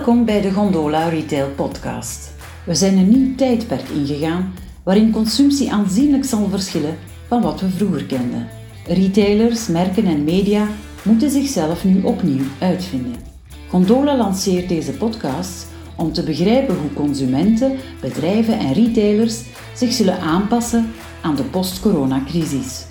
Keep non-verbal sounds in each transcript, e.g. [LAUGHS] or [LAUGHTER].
Welkom bij de Gondola Retail Podcast. We zijn een nieuw tijdperk ingegaan waarin consumptie aanzienlijk zal verschillen van wat we vroeger kenden. Retailers, merken en media moeten zichzelf nu opnieuw uitvinden. Gondola lanceert deze podcast om te begrijpen hoe consumenten, bedrijven en retailers zich zullen aanpassen aan de post-coronacrisis.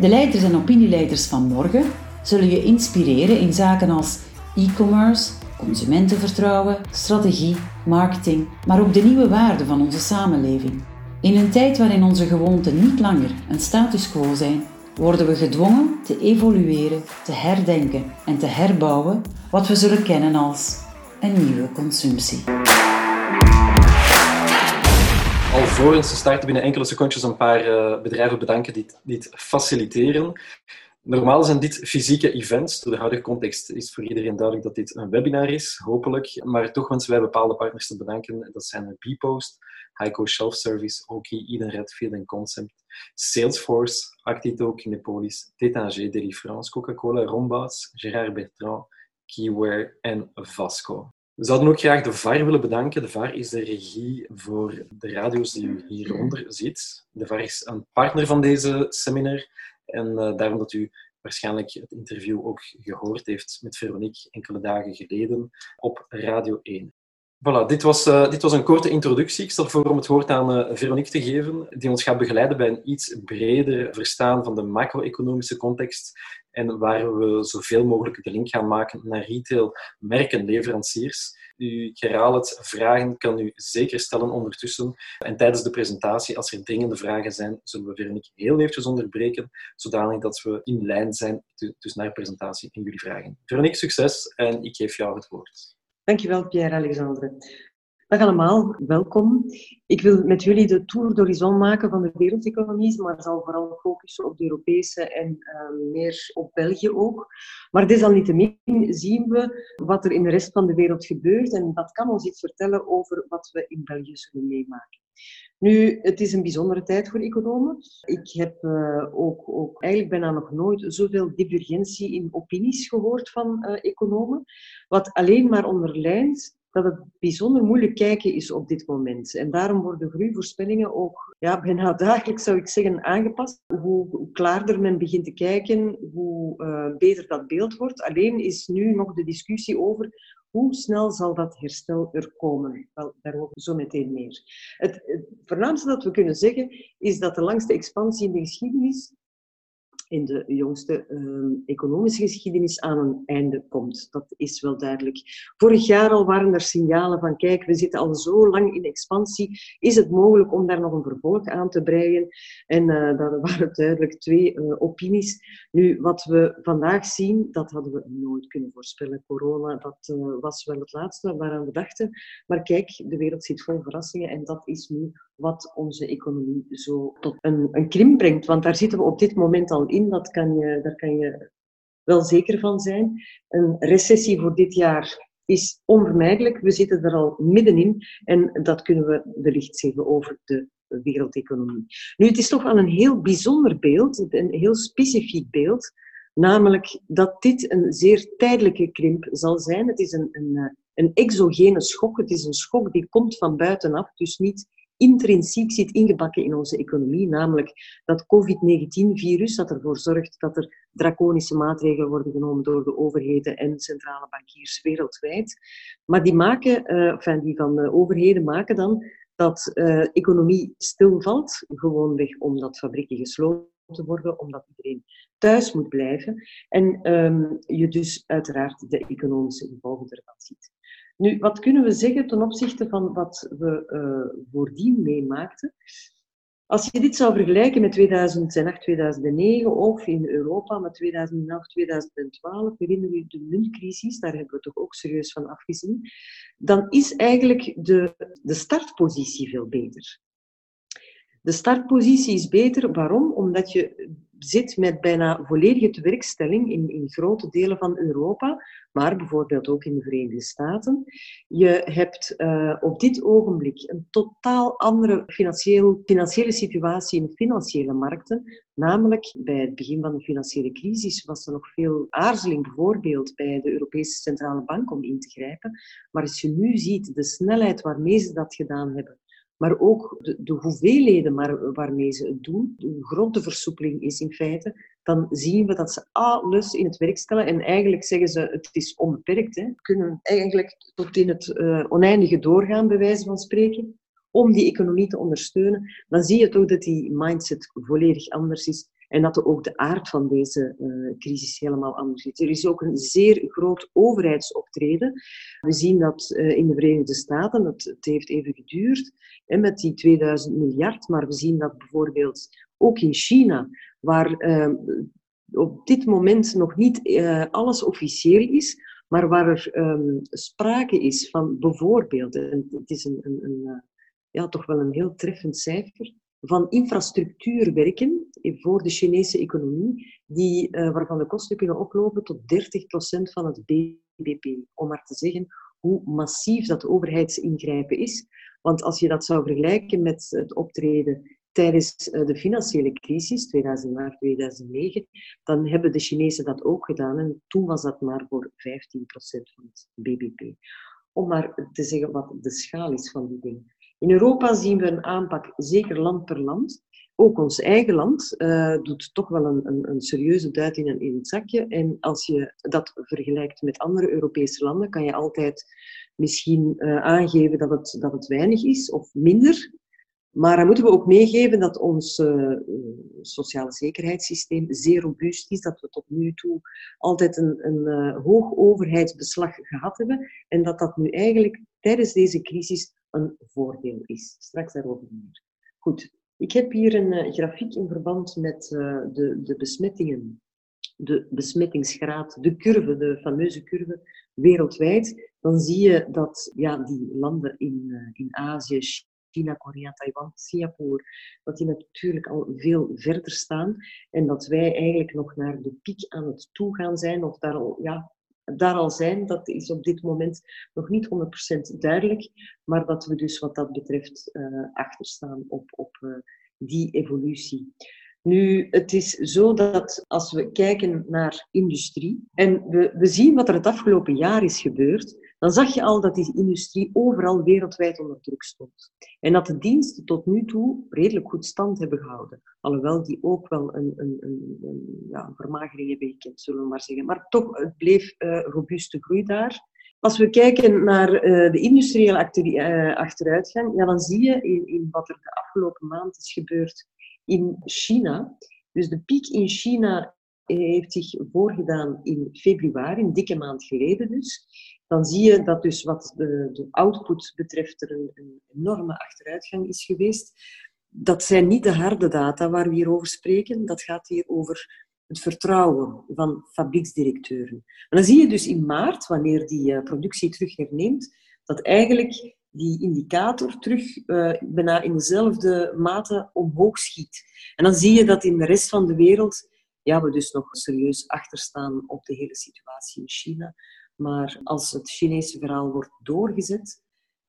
De leiders en opinieleiders van morgen zullen je inspireren in zaken als e-commerce, consumentenvertrouwen, strategie, marketing, maar ook de nieuwe waarden van onze samenleving. In een tijd waarin onze gewoonten niet langer een status quo zijn, worden we gedwongen te evolueren, te herdenken en te herbouwen wat we zullen kennen als een nieuwe consumptie. Alvorens te starten binnen enkele secondjes een paar uh, bedrijven bedanken die dit faciliteren. Normaal zijn dit fysieke events. Door de huidige context is voor iedereen duidelijk dat dit een webinar is, hopelijk. Maar toch wensen wij bepaalde partners te bedanken. Dat zijn Bpost, Heiko Shelf Service, Oki, Eden Redfield Concept, Salesforce, Actito, Kinepolis, Tétanger, Deli France, Coca-Cola, Rombaas, Gérard Bertrand, Keyware en Vasco. We zouden ook graag de VAR willen bedanken. De VAR is de regie voor de radio's die u hieronder ziet. De VAR is een partner van deze seminar en uh, daarom dat u waarschijnlijk het interview ook gehoord heeft met Veronique enkele dagen geleden op Radio 1. Voilà, dit was, uh, dit was een korte introductie. Ik stel voor om het woord aan uh, Veronique te geven, die ons gaat begeleiden bij een iets breder verstaan van de macro-economische context en waar we zoveel mogelijk de link gaan maken naar retail, merken, leveranciers. U, ik herhaal het, vragen kan u zeker stellen ondertussen. En tijdens de presentatie, als er dringende vragen zijn, zullen we Veronique heel eventjes onderbreken, zodanig dat we in lijn zijn dus naar de presentatie en jullie vragen. Veronique, succes en ik geef jou het woord. Dankjewel, Pierre-Alexandre. Dag allemaal, welkom. Ik wil met jullie de tour d'horizon maken van de wereldeconomie, maar zal vooral focussen op de Europese en uh, meer op België ook. Maar desalniettemin zien we wat er in de rest van de wereld gebeurt en dat kan ons iets vertellen over wat we in België zullen meemaken. Nu, het is een bijzondere tijd voor economen. Ik heb uh, ook, ook, eigenlijk bijna nog nooit zoveel divergentie in opinies gehoord van uh, economen, wat alleen maar onderlijnt dat het bijzonder moeilijk kijken is op dit moment. En daarom worden groeivoorspellingen ook ja, bijna dagelijks, zou ik zeggen, aangepast. Hoe, klaarder men begint te kijken, hoe uh, beter dat beeld wordt. Alleen is nu nog de discussie over hoe snel zal dat herstel er komen? Wel, daarover zo meteen meer. Het, het voornaamste dat we kunnen zeggen is dat de langste expansie in de geschiedenis in de jongste uh, economische geschiedenis aan een einde komt. Dat is wel duidelijk. Vorig jaar al waren er signalen van, kijk, we zitten al zo lang in expansie, is het mogelijk om daar nog een vervolg aan te breien? En uh, dat waren duidelijk twee uh, opinies. Nu, wat we vandaag zien, dat hadden we nooit kunnen voorspellen. Corona, dat eh, was wel het laatste waaraan we dachten. Maar kijk, de wereld zit vol verrassingen en dat is nu wat onze economie zo tot een, een krimp brengt. Want daar zitten we op dit moment al in, dat kan je, daar kan je wel zeker van zijn. Een recessie voor dit jaar is onvermijdelijk. We zitten er al middenin en dat kunnen we belicht zeggen over de wereldeconomie. Nu, het is toch wel een heel bijzonder beeld, een heel specifiek beeld, namelijk dat dit een zeer tijdelijke krimp zal zijn. Het is een, een, een exogene schok, het is een schok die komt van buitenaf, dus niet intrinsiek zit ingebakken in onze economie, namelijk dat COVID-19-virus dat ervoor zorgt dat er draconische maatregelen worden genomen door de overheden en centrale bankiers wereldwijd. Maar die, maken, uh, die van de overheden maken dan dat uh, economie stilvalt, gewoonweg omdat fabrieken gesloten worden, omdat iedereen thuis moet blijven. En um, je dus uiteraard de economische gevolgen ervan ziet. Nu, wat kunnen we zeggen ten opzichte van wat we uh, voordien meemaakten? Als je dit zou vergelijken met 2008, 2009 of in Europa met 2011, 2012, herinner je de muntcrisis, daar hebben we toch ook serieus van afgezien, dan is eigenlijk de, de startpositie veel beter. De startpositie is beter. Waarom? Omdat je zit met bijna volledige tewerkstelling in, in grote delen van Europa, maar bijvoorbeeld ook in de Verenigde Staten. Je hebt uh, op dit ogenblik een totaal andere financieel, financiële situatie in financiële markten. Namelijk bij het begin van de financiële crisis was er nog veel aarzeling, bijvoorbeeld bij de Europese Centrale Bank om in te grijpen. Maar als je nu ziet de snelheid waarmee ze dat gedaan hebben, maar ook de, de hoeveelheden maar, waarmee ze het doen, de grote versoepeling is in feite, dan zien we dat ze alles in het werk stellen. En eigenlijk zeggen ze, het is onbeperkt. Hè. Kunnen eigenlijk tot in het uh, oneindige doorgaan, bij wijze van spreken, om die economie te ondersteunen. Dan zie je toch dat die mindset volledig anders is. En dat ook de aard van deze uh, crisis helemaal anders is. Er is ook een zeer groot overheidsoptreden. We zien dat uh, in de Verenigde Staten, het heeft even geduurd, hè, met die 2000 miljard, maar we zien dat bijvoorbeeld ook in China, waar uh, op dit moment nog niet alles officieel is, maar waar er um, sprake is van bijvoorbeeld, en het is een, een, een ja, toch wel een heel treffend cijfer, van infrastructuurwerken voor de Chinese economie, die, uh, waarvan de kosten kunnen oplopen tot 30% van het BBP. Om maar te zeggen hoe massief dat overheidsingrijpen is. Want als je dat zou vergelijken met het optreden tijdens eh, de financiële crisis, 2008, 2009, dan hebben de Chinezen dat ook gedaan. En toen was dat maar voor 15% van het BBP. Om maar te zeggen wat de schaal is van die dingen. In Europa zien we een aanpak, zeker land per land. Ook ons eigen land uh, doet toch wel een, een, een serieuze duit in, in het zakje. En als je dat vergelijkt met andere Europese landen, kan je altijd misschien uh, aangeven dat het, dat het weinig is of minder. Maar dan moeten we ook meegeven dat ons sociale zekerheidssysteem zeer robuust is, dat we tot nu toe altijd een, een hoog overheidsbeslag gehad hebben en dat dat nu eigenlijk tijdens deze crisis een voordeel is. Straks daarover meer. Goed, ik heb hier een uh, grafiek in verband met uh, de, de besmettingen, de besmettingsgraad, de curve, de fameuze curve wereldwijd. Dan zie je dat ja, die landen in, uh, in Azië, China, Korea, Taiwan, Singapore, dat die natuurlijk al veel verder staan en dat wij eigenlijk nog naar de piek aan het toegaan zijn, of daar al ja, daar al zijn, dat is op dit moment nog niet 100% duidelijk, maar dat we dus wat dat betreft uh, achterstaan op, op uh, die evolutie. Nu, het is zo dat als we kijken naar industrie en we, we zien wat er het afgelopen jaar is gebeurd, dan zag je al dat die industrie overal wereldwijd onder druk stond. En dat de diensten tot nu toe redelijk goed stand hebben gehouden. Alhoewel die ook wel een, een, een, een ja, vermagering hebben gekend, zullen we maar zeggen. Maar toch, bleef uh, robuuste groei daar. Als we kijken naar uh, de industriële uh, achteruitgang, ja, dan zie je in, in wat er de afgelopen maand is gebeurd in China. Dus de piek in China heeft zich voorgedaan in februari, een dikke maand geleden dus dan zie je dat dus wat de, de output betreft er een, enorme achteruitgang is geweest. Dat zijn niet de harde data waar we hier over spreken. Dat gaat hier over het vertrouwen van fabrieksdirecteuren. En dan zie je dus in maart, wanneer die uh, productie terug herneemt, dat eigenlijk die indicator terug uh, bijna in dezelfde mate omhoog schiet. En dan zie je dat in de rest van de wereld ja, we dus nog serieus achterstaan op de hele situatie in China. Maar als het Chinese verhaal wordt doorgezet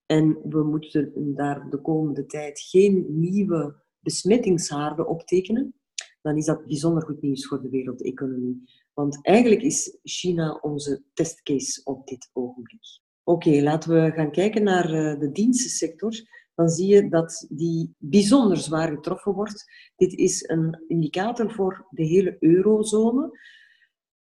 en we moeten daar de komende tijd geen nieuwe besmettingshaarden optekenen, dan is dat bijzonder goed nieuws voor de wereldeconomie. Want eigenlijk is China onze testcase op dit ogenblik. Oké, laten we gaan kijken naar eh, de dienstensector. Dan zie je dat die bijzonder zwaar getroffen wordt. Dit is een indicator voor de hele eurozone.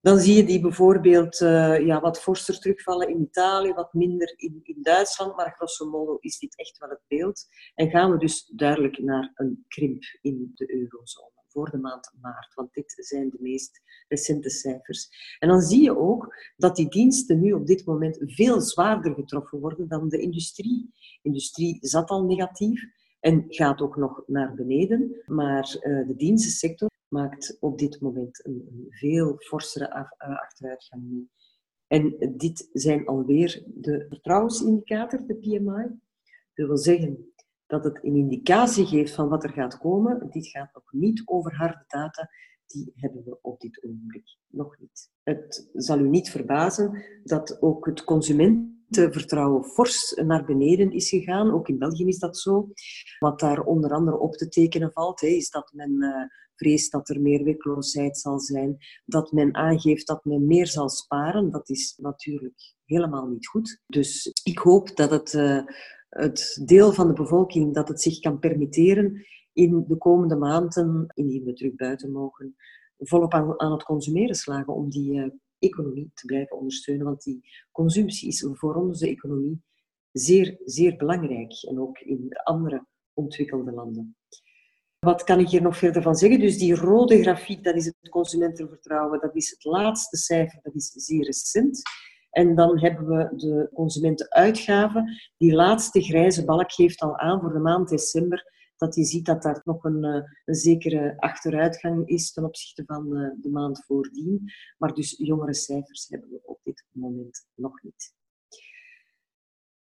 Dan zie je die bijvoorbeeld uh, ja, wat forser terugvallen in Italië, wat minder in, in Duitsland, maar grosso modo is dit echt wel het beeld. En gaan we dus duidelijk naar een krimp in de eurozone voor de maand maart, want dit zijn de meest recente cijfers. En dan zie je ook dat die diensten nu op dit moment veel zwaarder getroffen worden dan de industrie. De industrie zat al negatief en gaat ook nog naar beneden, maar uh, de dienstensector maakt op dit moment een, veel forsere eh, achteruitgang mee. En dit zijn alweer de vertrouwensindicator, de PMI. Dat wil zeggen dat het een indicatie geeft van wat er gaat komen. Dit gaat nog niet over harde data. Die hebben we op dit ogenblik nog niet. Het zal u niet verbazen dat ook het consumentenvertrouwen fors naar beneden is gegaan. Ook in België is dat zo. Wat daar onder andere op te tekenen valt, is dat men dat er meer werkloosheid zal zijn, dat men aangeeft dat men meer zal sparen. Dat is natuurlijk helemaal niet goed. Dus ik hoop dat het, uh, het deel van de bevolking dat het zich kan permitteren in de komende maanden, indien we terug buiten mogen, volop aan, aan het consumeren slagen om die uh, economie te blijven ondersteunen. Want die consumptie is voor onze economie zeer, zeer belangrijk. En ook in andere ontwikkelde landen. Wat kan ik hier nog verder van zeggen? Dus die rode grafiek, dat is het consumentenvertrouwen. Dat is het laatste cijfer, dat is zeer recent. En dan hebben we de consumentenuitgaven. Die laatste grijze balk geeft al aan voor de maand december dat je ziet dat daar nog een, eh, een zekere achteruitgang is ten opzichte van eh, de maand voordien. Maar dus jongere cijfers hebben we op dit moment nog niet.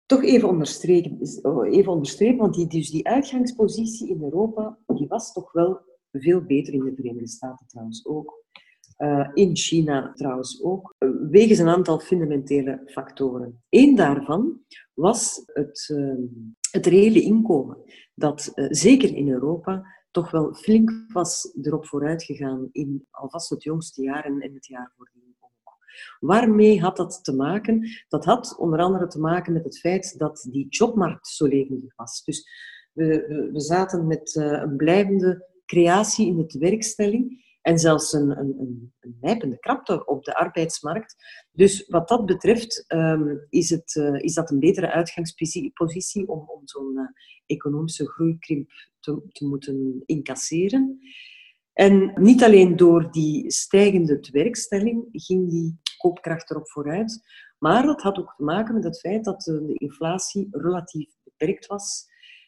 Toch even onderstrepen, even onderstrepen want die, dus die uitgangspositie in Europa die was toch wel veel beter in de Verenigde Staten trouwens ook. Uh, in China trouwens ook, wegens een aantal fundamentele factoren. Eén daarvan was het, uh, het reële inkomen dat uh, zeker in Europa toch wel flink was erop vooruit gegaan in alvast het jongste jaar en, het jaar voordien. Waarmee had dat te maken? Dat had onder andere te maken met het feit dat die jobmarkt zo levendig was. Dus we, we zaten met uh, een blijvende creatie in de tewerkstelling en zelfs een, een, een, nijpende krapte op de arbeidsmarkt. Dus wat dat betreft um, is, het, uh, is dat een betere uitgangspositie om, om zo'n uh, economische groeikrimp te, te moeten incasseren. En niet alleen door die stijgende werkstelling ging die koopkracht erop vooruit, maar dat had ook te maken met het feit dat de inflatie relatief beperkt was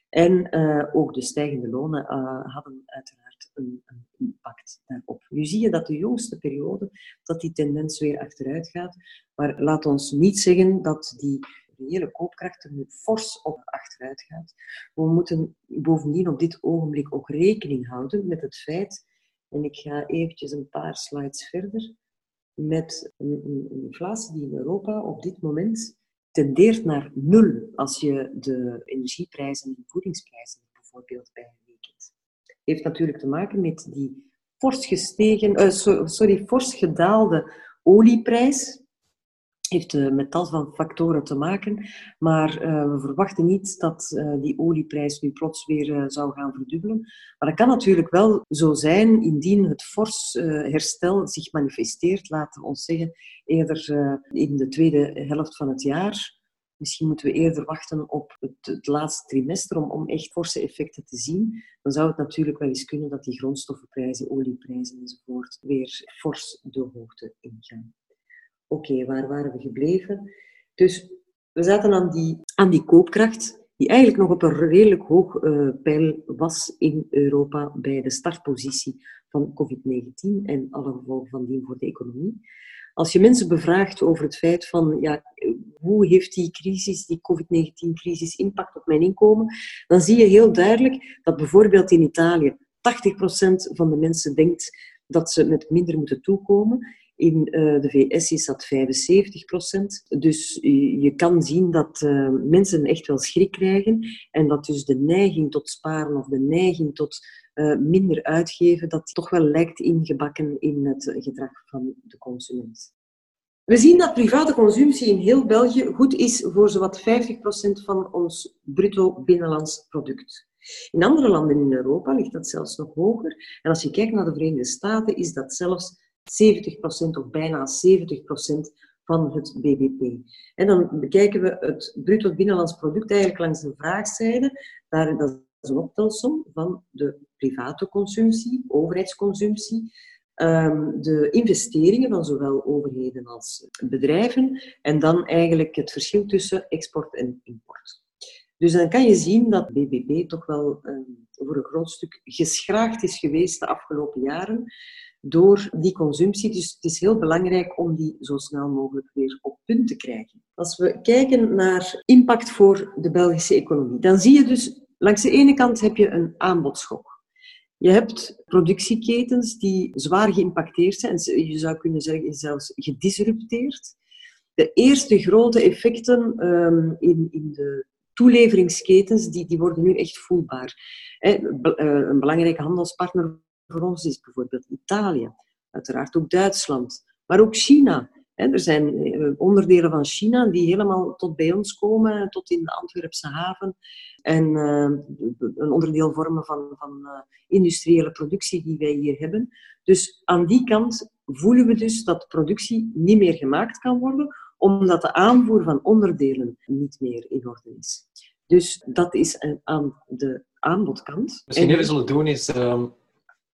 en uh, ook de stijgende lonen uh, hadden uiteraard een, een, impact daarop. Nu zie je dat de jongste periode, dat die tendens weer achteruit gaat. Maar laat ons niet zeggen dat die reële koopkracht er nu fors op achteruit gaat. We moeten bovendien op dit ogenblik ook rekening houden met het feit, en ik ga eventjes een paar slides verder, met een, inflatie die in Europa op dit moment tendeert naar nul als je de energieprijzen en voedingsprijzen bijvoorbeeld bijrekent. Heeft natuurlijk te maken met die fors gestegen, uh, sorry, fors gedaalde olieprijs, heeft uh, met tal van factoren te maken. Maar uh, we verwachten niet dat uh, die olieprijs nu plots weer zou gaan verdubbelen. Maar dat kan natuurlijk wel zo zijn indien het fors herstel zich manifesteert, laten we ons zeggen, eerder in de tweede helft van het jaar. Misschien moeten we eerder wachten op het, het, laatste trimester om, om echt forse effecten te zien. Dan zou het natuurlijk wel eens kunnen dat die grondstoffenprijzen, olieprijzen enzovoort weer fors de hoogte ingaan. Oké, waar waren we gebleven? Dus we zaten aan die, aan die koopkracht, die eigenlijk nog op een redelijk hoog uh, pijl was in Europa bij de startpositie van COVID-19 en alle gevolgen van dien voor de economie. Als je mensen bevraagt over het feit van ja, hoe heeft die crisis, die COVID-19-crisis, impact op mijn inkomen, dan zie je heel duidelijk dat bijvoorbeeld in Italië 80% van de mensen denkt dat ze met minder moeten toekomen. In uh, de VS is dat 75 procent. Dus je kan zien dat uh, mensen echt wel schrik krijgen en dat dus de neiging tot sparen of de neiging tot uh, minder uitgeven, dat toch wel lijkt ingebakken in het gedrag van de consument. We zien dat private consumptie in heel België goed is voor zowat 50% van ons bruto binnenlands product. In andere landen in Europa ligt dat zelfs nog hoger. En als je kijkt naar de Verenigde Staten, is dat zelfs 70% of bijna 70% van het BBP. En dan bekijken we het bruto binnenlands product eigenlijk langs de vraagzijde. Daar, dat is een optelsom van de private consumptie, overheidsconsumptie, ehm, de investeringen van zowel overheden als bedrijven en dan eigenlijk het verschil tussen export en import. Dus dan kan je zien dat BBP toch wel ehm, voor een groot stuk geschraagd is geweest de afgelopen jaren door die consumptie. Dus het is heel belangrijk om die zo snel mogelijk weer op punt te krijgen. Als we kijken naar impact voor de Belgische economie, dan zie je dus langs de ene kant heb je een aanbodschok. Je hebt productieketens die zwaar geïmpacteerd zijn. Je zou kunnen zeggen zelfs gedisrupteerd. De eerste grote effecten um, in, in de toeleveringsketens, die, die worden nu echt voelbaar. Eh, een belangrijke handelspartner voor ons is bijvoorbeeld Italië. Uiteraard ook Duitsland. Maar ook China. Er zijn eh, onderdelen van China die helemaal tot bij ons komen, tot in de Antwerpse haven. En eh, een onderdeel vormen van, van industriële productie die wij hier hebben. Dus aan die kant voelen we dus dat productie niet meer gemaakt kan worden, omdat de aanvoer van onderdelen niet meer in orde is. Dus dat is aan de aanbodkant. Misschien even zullen doen is... Um...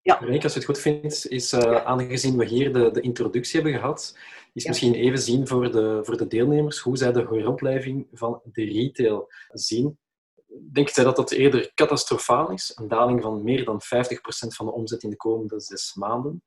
Ja. als je het goed vindt, is uh, aangezien we hier de, de introductie hebben gehad, is misschien even zien voor de, voor de deelnemers hoe zij de heropleving van de retail zien. Denkt zij dat dat eerder catastrofaal is? Een daling van meer dan 50% van de omzet in de komende zes maanden?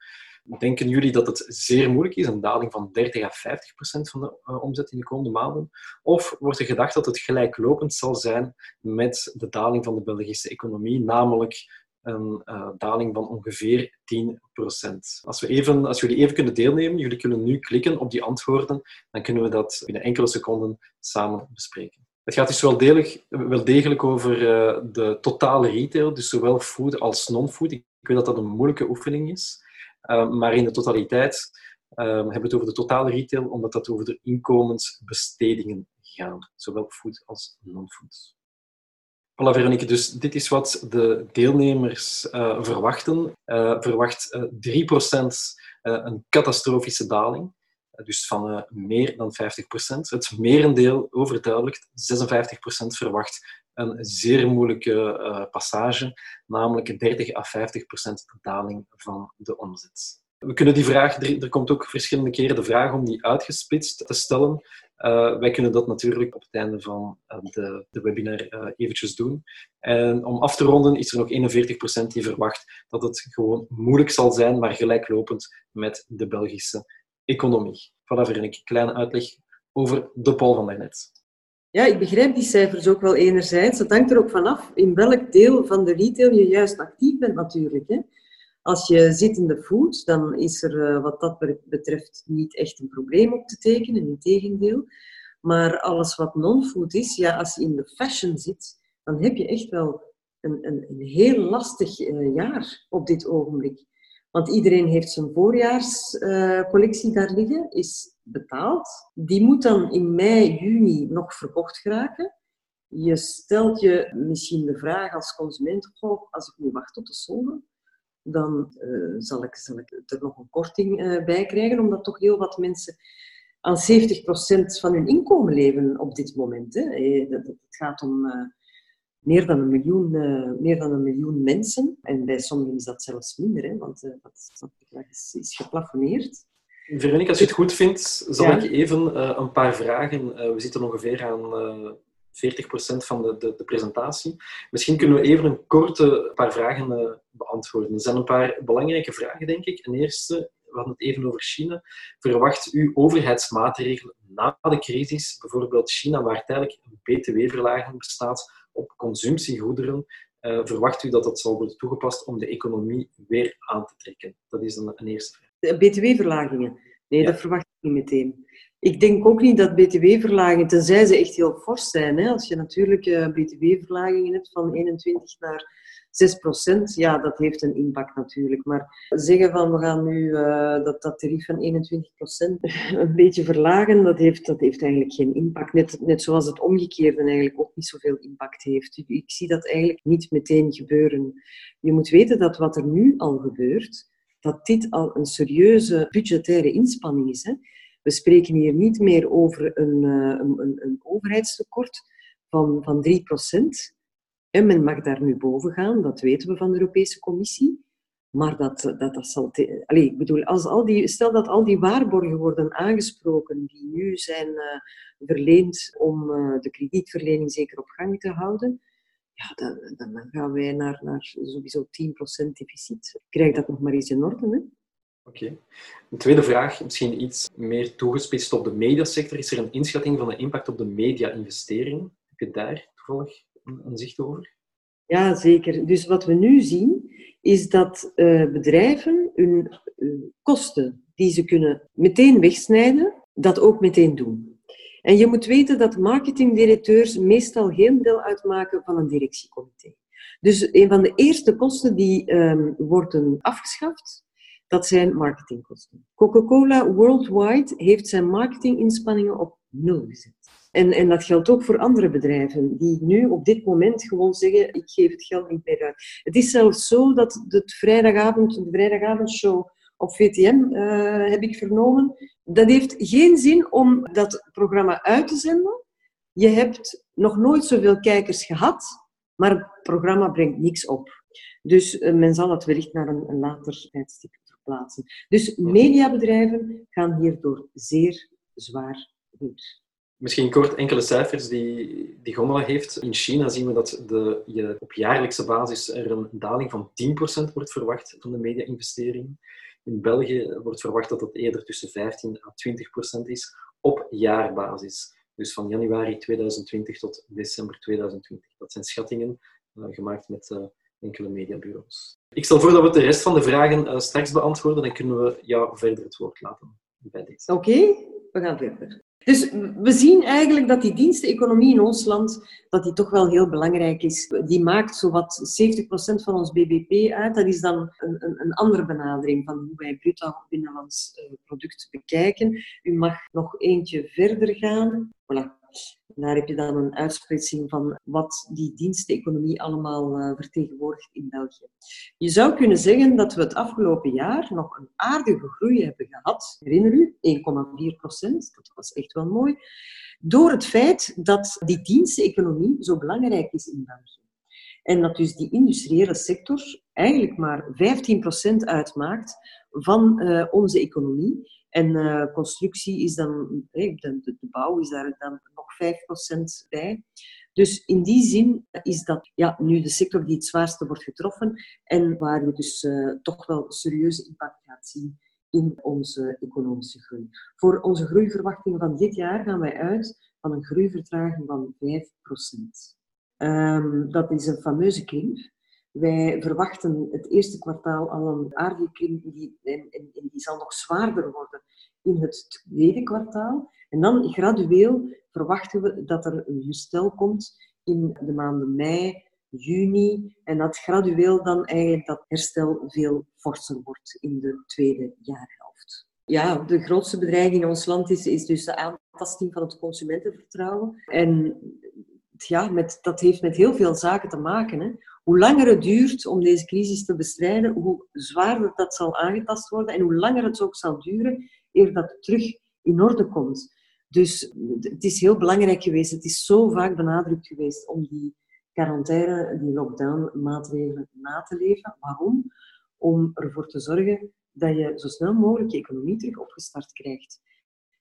Denken jullie dat het zeer moeilijk is, een daling van 30 à 50 procent van de uh, omzet in de komende maanden? Of wordt er gedacht dat het gelijklopend zal zijn met de daling van de Belgische economie, namelijk een uh, daling van ongeveer 10 procent? Als, we even, als jullie even kunnen deelnemen, jullie kunnen nu klikken op die antwoorden, dan kunnen we dat binnen enkele seconden samen bespreken. Het gaat dus wel, wel degelijk over uh, de totale retail, dus zowel food als non-food. Ik weet dat dat een moeilijke oefening is. Ehm, maar in de totaliteit hebben we het over de totale retail, omdat dat over de inkomensbestedingen gaat, zowel food als non-food. Voilà, Veronique, dus dit is wat de deelnemers uh, verwachten. Uh, verwacht uh, eh, 3% een catastrofische daling, dus van meer dan 50%. Het merendeel, overduidelijk, 56% verwacht een zeer moeilijke passage, namelijk 30 à 50 procent daling van de omzet. We kunnen die vraag, er, komt ook verschillende keren de vraag om die uitgesplitst te stellen. Uh, wij kunnen dat natuurlijk op het einde van uh, de, de, webinar uh, eventjes doen. En om af te ronden is er nog 41% die verwacht dat het gewoon moeilijk zal zijn, maar gelijklopend met de Belgische economie. Voilà, een kleine uitleg over de Paul van daarnet. Ja, ik begrijp die cijfers ook wel enerzijds. Het hangt er ook vanaf in welk deel van de retail je juist actief bent natuurlijk. Hè. Als je zit in de food, dan is er eh, wat dat betreft niet echt een probleem op te tekenen, integendeel. Maar alles wat non-food is, ja, als je in de fashion zit, dan heb je echt wel een, een, een heel lastig uh, jaar op dit ogenblik. Want iedereen heeft zijn voorjaarscollectie uh, daar liggen, is betaald. Die moet dan in mei, juni nog verkocht geraken. Je stelt je misschien de vraag als consument, als ik nu wacht tot de zomer, dan uh, zal, ik, zal ik er nog een korting uh, bij krijgen, omdat toch heel wat mensen aan 70% van hun inkomen leven op dit moment. Hè. Eh, het gaat om meer, dan een miljoen, meer dan een miljoen mensen. En bij sommigen is dat zelfs minder, hè, want dat, dat is, is geplafonneerd. Veronique, als je het goed vindt, zal ik even een paar vragen. We zitten ongeveer aan eh, 40% van de, de, de, presentatie. Misschien kunnen we even een korte paar vragen beantwoorden. Er zijn een paar belangrijke vragen, denk ik. Een eerste, we hadden het even over China. Verwacht u overheidsmaatregelen na de crisis, bijvoorbeeld China, waar tijdelijk een btw-verlaging bestaat op consumptiegoederen, verwacht u dat dat zal worden toegepast om de economie weer aan te trekken? Dat is een, een eerste vraag. BTW-verlagingen. Nee, dat verwacht ik niet meteen. Ik denk ook niet dat BTW-verlagingen, tenzij ze echt heel fors zijn. Hè? Als je natuurlijk uh, BTW-verlagingen hebt van 21 naar 6 procent, ja, dat heeft een impact natuurlijk. Maar zeggen van we gaan nu uh, dat, dat tarief van 21 procent [LAUGHS] een beetje verlagen, dat heeft, dat heeft eigenlijk geen impact. Net, net zoals het omgekeerde eigenlijk ook niet zoveel impact heeft. Ik zie dat eigenlijk niet meteen gebeuren. Je moet weten dat wat er nu al gebeurt, dat dit al een serieuze budgettaire inspanning is. Hè. We spreken hier niet meer over een, uh, een, overheidstekort van, van 3% En men mag daar nu boven gaan, dat weten we van de Europese Commissie. Maar dat, dat, dat zal... Allez, ik bedoel, als al die, stel dat al die waarborgen worden aangesproken die nu zijn uh, verleend om uh, de kredietverlening zeker op gang te houden, ja, dan, dan, gaan wij naar, naar sowieso 10% deficit. Krijg dat nog maar eens in orde. Hè? Oké. Een tweede vraag, misschien iets meer toegespitst op de mediasector. Is er een inschatting van de impact op de media-investeringen? Heb je daar toevallig een zicht over? Ja, zeker. Dus wat we nu zien, is dat uh, bedrijven hun kosten die ze kunnen meteen wegsnijden, dat ook meteen doen. En je moet weten dat marketingdirecteurs meestal geen deel uitmaken van een directiecomité. Dus een van de eerste kosten die um, worden afgeschaft, dat zijn marketingkosten. Coca-Cola worldwide heeft zijn marketinginspanningen op nul gezet. En, en dat geldt ook voor andere bedrijven die nu op dit moment gewoon zeggen: ik geef het geld niet meer uit. Het is zelfs zo dat het vrijdagavond, de vrijdagavondshow op VTM, uh, heb ik vernomen, dat heeft geen zin om dat programma uit te zenden. Je hebt nog nooit zoveel kijkers gehad, maar het programma brengt niks op. Dus uh, men zal het wellicht naar een later tijdstip Dus mediabedrijven gaan hierdoor zeer zwaar weer. Misschien kort enkele cijfers die, die heeft. In China zien we dat de, je op jaarlijkse basis er een daling van 10% wordt verwacht van de media-investering. In België wordt verwacht dat het eerder tussen 15 à 20% is op jaarbasis. Dus van januari 2020 tot december 2020. Dat zijn schattingen uh, gemaakt met uh, enkele mediabureaus. Ik stel voor dat we de rest van de vragen uh, straks beantwoorden. Dan kunnen we jou verder het woord laten bij deze. Oké, we gaan verder. Dus we zien eigenlijk dat die diensteconomie in ons land dat die toch wel heel belangrijk is. Die maakt zowat 70% van ons bbp uit. Dat is dan een, een, een andere benadering van hoe wij bruto binnenlands uh, product bekijken. U mag nog eentje verder gaan. Voilà. Daar heb je dan een uitsplitsing van wat die diensteconomie allemaal uh, vertegenwoordigt in België. Je zou kunnen zeggen dat we het afgelopen jaar nog een aardige groei hebben gehad. Herinner u, 1,4 procent. Dat was echt wel mooi. Door het feit dat die diensteconomie zo belangrijk is in België. En dat dus die industriële sector eigenlijk maar 15% uitmaakt van uh, onze economie. En uh, constructie is dan, de, de, de, bouw is daar dan nog 5% bij. Dus in die zin is dat ja, nu de sector die het zwaarste wordt getroffen en waar je dus uh, toch wel serieuze impact gaat zien in onze economische groei. Voor onze groeiverwachtingen van dit jaar gaan wij uit van een groeivertraging van 5%. Um, ehm, dat is een fameuze krimp. Wij verwachten het eerste kwartaal al een aardige en die zal nog zwaarder worden in het tweede kwartaal. En dan gradueel verwachten we dat er een herstel komt in de maanden mei, juni en dat gradueel dan eigenlijk dat herstel veel forser wordt in de tweede jaarhelft. Ja, de grootste bedreiging in ons land is, is dus de aantasting van het consumentenvertrouwen. En ja, met, dat heeft met heel veel zaken te maken. Hè. Hoe langer het duurt om deze crisis te bestrijden, hoe zwaarder dat zal aangetast worden en hoe langer het ook zal duren eer dat terug in orde komt. Dus het is heel belangrijk geweest, het is zo vaak benadrukt geweest om die quarantaine, die lockdown-maatregelen na te leven. Waarom? Om ervoor te zorgen dat je zo snel mogelijk je economie terug opgestart krijgt.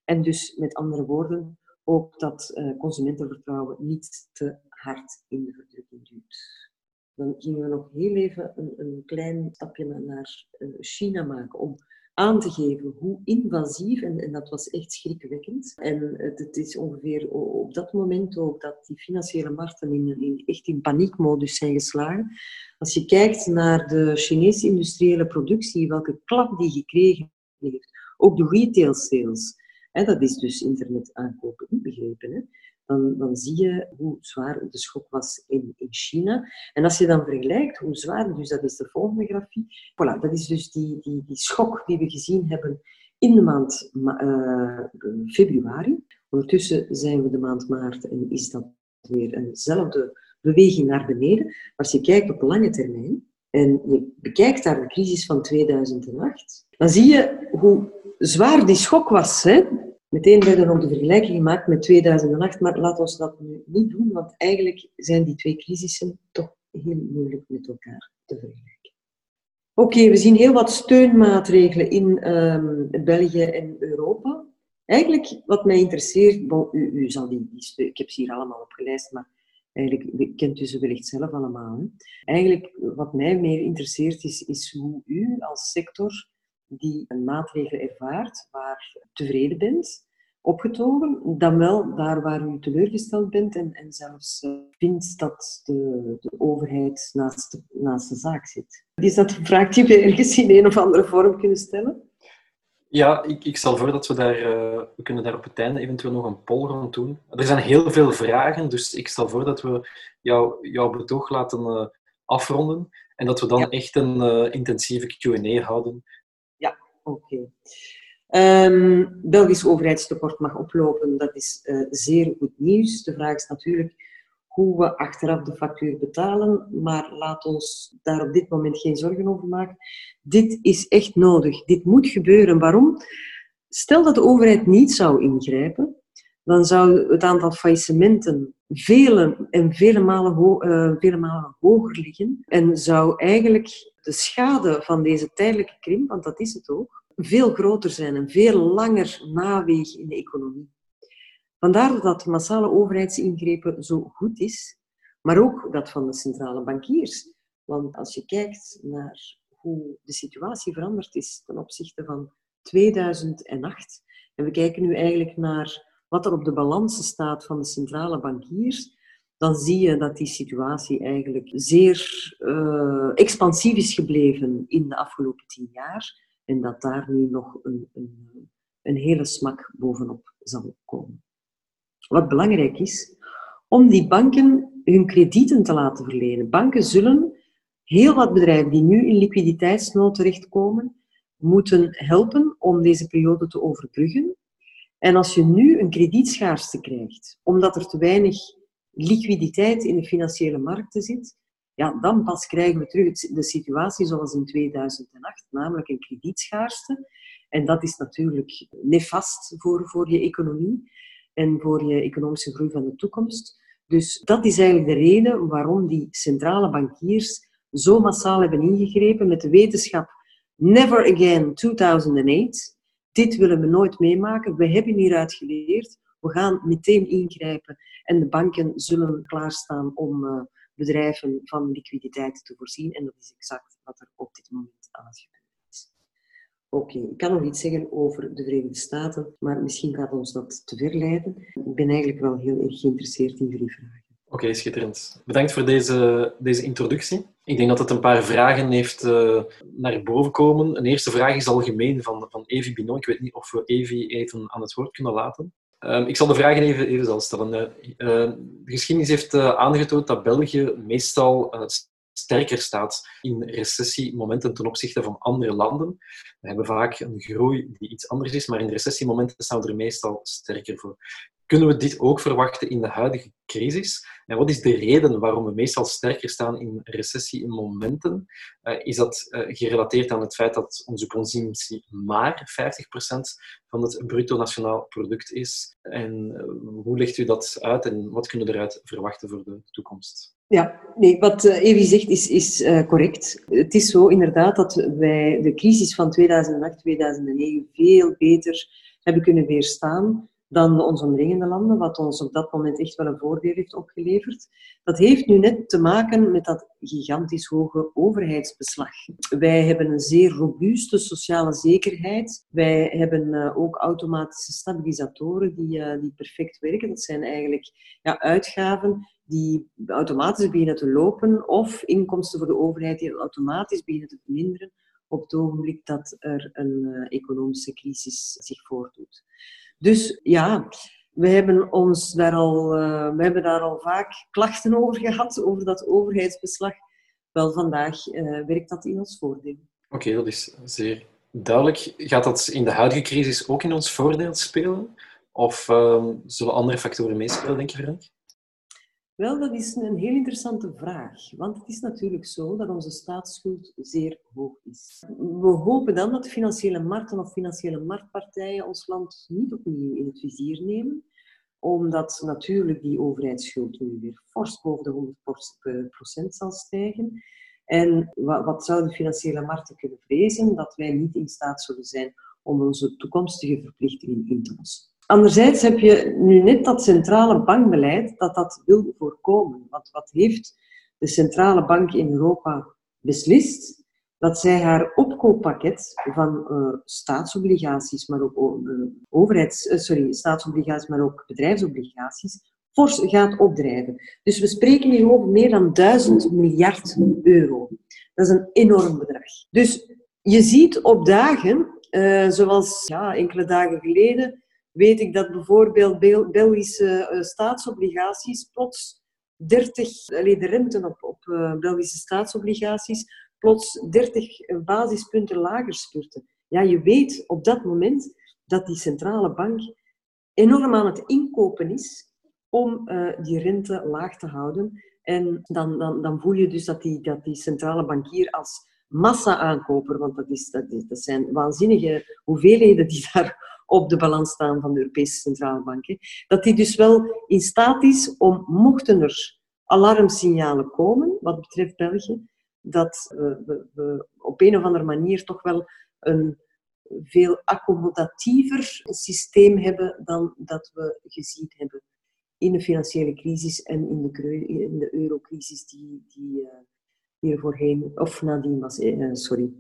En dus met andere woorden, ook dat uh, consumentenvertrouwen niet te hard in de verdrukking duwt. Dan gingen we nog heel even een, een klein stapje naar uh, China maken om aan te geven hoe invasief, en, en dat was echt schrikwekkend. En het, het, is ongeveer op dat moment ook dat die financiële markten in, in, echt in paniekmodus zijn geslagen. Als je kijkt naar de Chinese industriële productie, welke klap die gekregen heeft, ook de retail sales, dat is dus internet aankopen, begrepen. Hè? dan, dan zie je hoe zwaar de schok was in, in China. En als je dan vergelijkt hoe zwaar, dus dat is de volgende grafiek, voilà, dat is dus die, die, die schok die we gezien hebben in de maand uh, februari. Ondertussen zijn we de maand maart en is dat weer eenzelfde beweging naar beneden. Als je kijkt op lange termijn en je bekijkt daar de crisis van 2008, dan zie je hoe zwaar die schok was. Hè? Meteen werden ook de vergelijking gemaakt met 2008, maar laten we dat nu niet doen, want eigenlijk zijn die twee crisissen toch heel moeilijk met elkaar te vergelijken. Oké, we zien heel wat steunmaatregelen in um, België en Europa. Eigenlijk, wat mij interesseert, u, u zal die, ik heb ze hier allemaal opgelijst, maar eigenlijk kent u ze wellicht zelf allemaal. Hè? Eigenlijk, wat mij meer interesseert, is, is hoe u als sector die een maatregel ervaart waar tevreden bent, opgetogen, dan wel daar waar u teleurgesteld bent en, en zelfs uh, vindt dat de, de overheid naast de, naast de zaak zit. Is dat een vraag die we ergens in een of andere vorm kunnen stellen? Ja, ik, ik stel voor dat we daar, uh, we kunnen daar op het einde eventueel nog een poll rond doen. Er zijn heel veel vragen, dus ik stel voor dat we jou, jouw betoog laten uh, afronden en dat we dan ja. echt een intensieve Q&A houden. Oké. Um, Belgisch overheidstekort mag oplopen, dat is zeer goed nieuws. De vraag is natuurlijk hoe we achteraf de factuur betalen, maar laat ons daar op dit moment geen zorgen over maken. Dit is echt nodig. Dit moet gebeuren. Waarom? Stel dat de overheid niet zou ingrijpen, dan zou het aantal faillissementen vele en vele malen, uh, vele malen hoger liggen en zou eigenlijk de schade van deze tijdelijke krimp, want dat is het ook, veel groter zijn en veel langer nawegen in de economie. Vandaar dat massale overheidsingrepen zo goed is, maar ook dat van de centrale bankiers. Want als je kijkt naar hoe de situatie veranderd is ten opzichte van 2008, en we kijken nu eigenlijk naar wat er op de balansen staat van de centrale bankiers, dan zie je dat die situatie eigenlijk zeer uh, expansief is gebleven in de afgelopen tien jaar en dat daar nu nog een, een, een hele smak bovenop zal komen. Wat belangrijk is, om die banken hun kredieten te laten verlenen. Banken zullen heel wat bedrijven die nu in liquiditeitsnood terechtkomen, moeten helpen om deze periode te overbruggen. En als je nu een kredietschaarste krijgt, omdat er te weinig liquiditeit in de financiële markten zit, ja, dan pas krijgen we terug de situatie zoals in 2008, namelijk een kredietschaarste. En dat is natuurlijk nefast voor, voor je economie en voor je economische groei van de toekomst. Dus dat is eigenlijk de reden waarom die centrale bankiers zo massaal hebben ingegrepen met de wetenschap Never again 2008. Dit willen we nooit meemaken. We hebben hieruit geleerd. We gaan meteen ingrijpen en de banken zullen klaarstaan om uh, bedrijven van liquiditeit te voorzien. En dat is exact wat er op dit moment aan het gebeuren is. Oké, ik kan nog iets zeggen over de Verenigde Staten, maar misschien gaat ons dat te ver leiden. Ik ben eigenlijk wel heel erg geïnteresseerd in jullie vragen. Oké, schitterend. Bedankt voor deze, deze introductie. Ik denk dat het een paar vragen heeft uh, naar boven komen. Een eerste vraag is algemeen van, van Evi Binon. Ik weet niet of we Evi even aan het woord kunnen laten. Um, ik zal de vragen even, even zelf stellen. Uh, uh, de geschiedenis heeft aangetoond dat België meestal sterker staat in recessiemomenten ten opzichte van andere landen. We hebben vaak een groei die iets anders is, maar in recessiemomenten staan we er meestal sterker voor. Kunnen we dit ook verwachten in de huidige crisis? En wat is de reden waarom we meestal sterker staan in recessiemomenten? Uh, is dat uh, gerelateerd aan het feit dat onze consumptie maar 50% van het bruto nationaal product is? En uh, hoe legt u dat uit en wat kunnen we eruit verwachten voor de toekomst? Ja, nee, wat Evi zegt is, is correct. Het is zo inderdaad dat wij de crisis van 2008, 2009 veel beter hebben kunnen weerstaan dan onze omringende landen, wat ons op dat moment echt wel een voordeel heeft opgeleverd. Dat heeft nu net te maken met dat gigantisch hoge overheidsbeslag. Wij hebben een zeer robuuste sociale zekerheid. Wij hebben uh, ook automatische stabilisatoren die, uh, die perfect werken. Dat zijn eigenlijk ja, uitgaven die automatisch beginnen te lopen of inkomsten voor de overheid die automatisch beginnen te verminderen op het ogenblik dat er een uh, economische crisis zich voordoet. Dus ja, we hebben, ons daar al, uh, we hebben daar al vaak klachten over gehad, over dat overheidsbeslag. Wel, vandaag uh, werkt dat in ons voordeel. Oké, dat is zeer duidelijk. Gaat dat in de huidige crisis ook in ons voordeel spelen? Of uh, zullen andere factoren meespelen, denk je, Frank? Wel, dat is een heel interessante vraag. Want het is natuurlijk zo dat onze staatsschuld zeer hoog is. We hopen dan dat financiële markten of financiële marktpartijen ons land niet opnieuw in het vizier nemen. Omdat natuurlijk die overheidsschuld nu weer fors boven de 100% zal stijgen. En wat zouden financiële markten kunnen vrezen? Dat wij niet in staat zullen zijn om onze toekomstige verplichtingen in te lossen. Anderzijds heb je nu net dat centrale bankbeleid dat dat wil voorkomen. Want wat heeft de centrale bank in Europa beslist? dat zij haar opkooppakket van uh, staatsobligaties, maar ook uh, overheids, uh, sorry, staatsobligaties, maar ook bedrijfsobligaties, fors gaat opdrijven. Dus we spreken hier over meer dan 1000 miljard euro. Dat is een enorm bedrag. Dus je ziet op dagen, zoals ja, enkele dagen geleden, weet ik dat bijvoorbeeld Bel Belgische staatsobligaties plots 30, alleen de rente op, op Belgische staatsobligaties plots 30 basispunten lager spurten. Ja, je weet op dat moment dat die centrale bank enorm aan het inkopen is om uh, die rente laag te houden. En dan, dan, dan voel je dus dat die, dat die centrale bankier als massa-aankoper, want dat, is, dat, dat zijn waanzinnige hoeveelheden die [LAUGHS] daar op de balans staan van de Europese Centrale Bank, dat die dus wel in staat is om, mochten er alarmsignalen komen, wat betreft België, dat we, we, op een of andere manier toch wel een veel accommodatiever systeem hebben dan dat we gezien hebben in de financiële crisis en in de, eurocrisis die, die hier voorheen, of nadien was. Uh, sorry.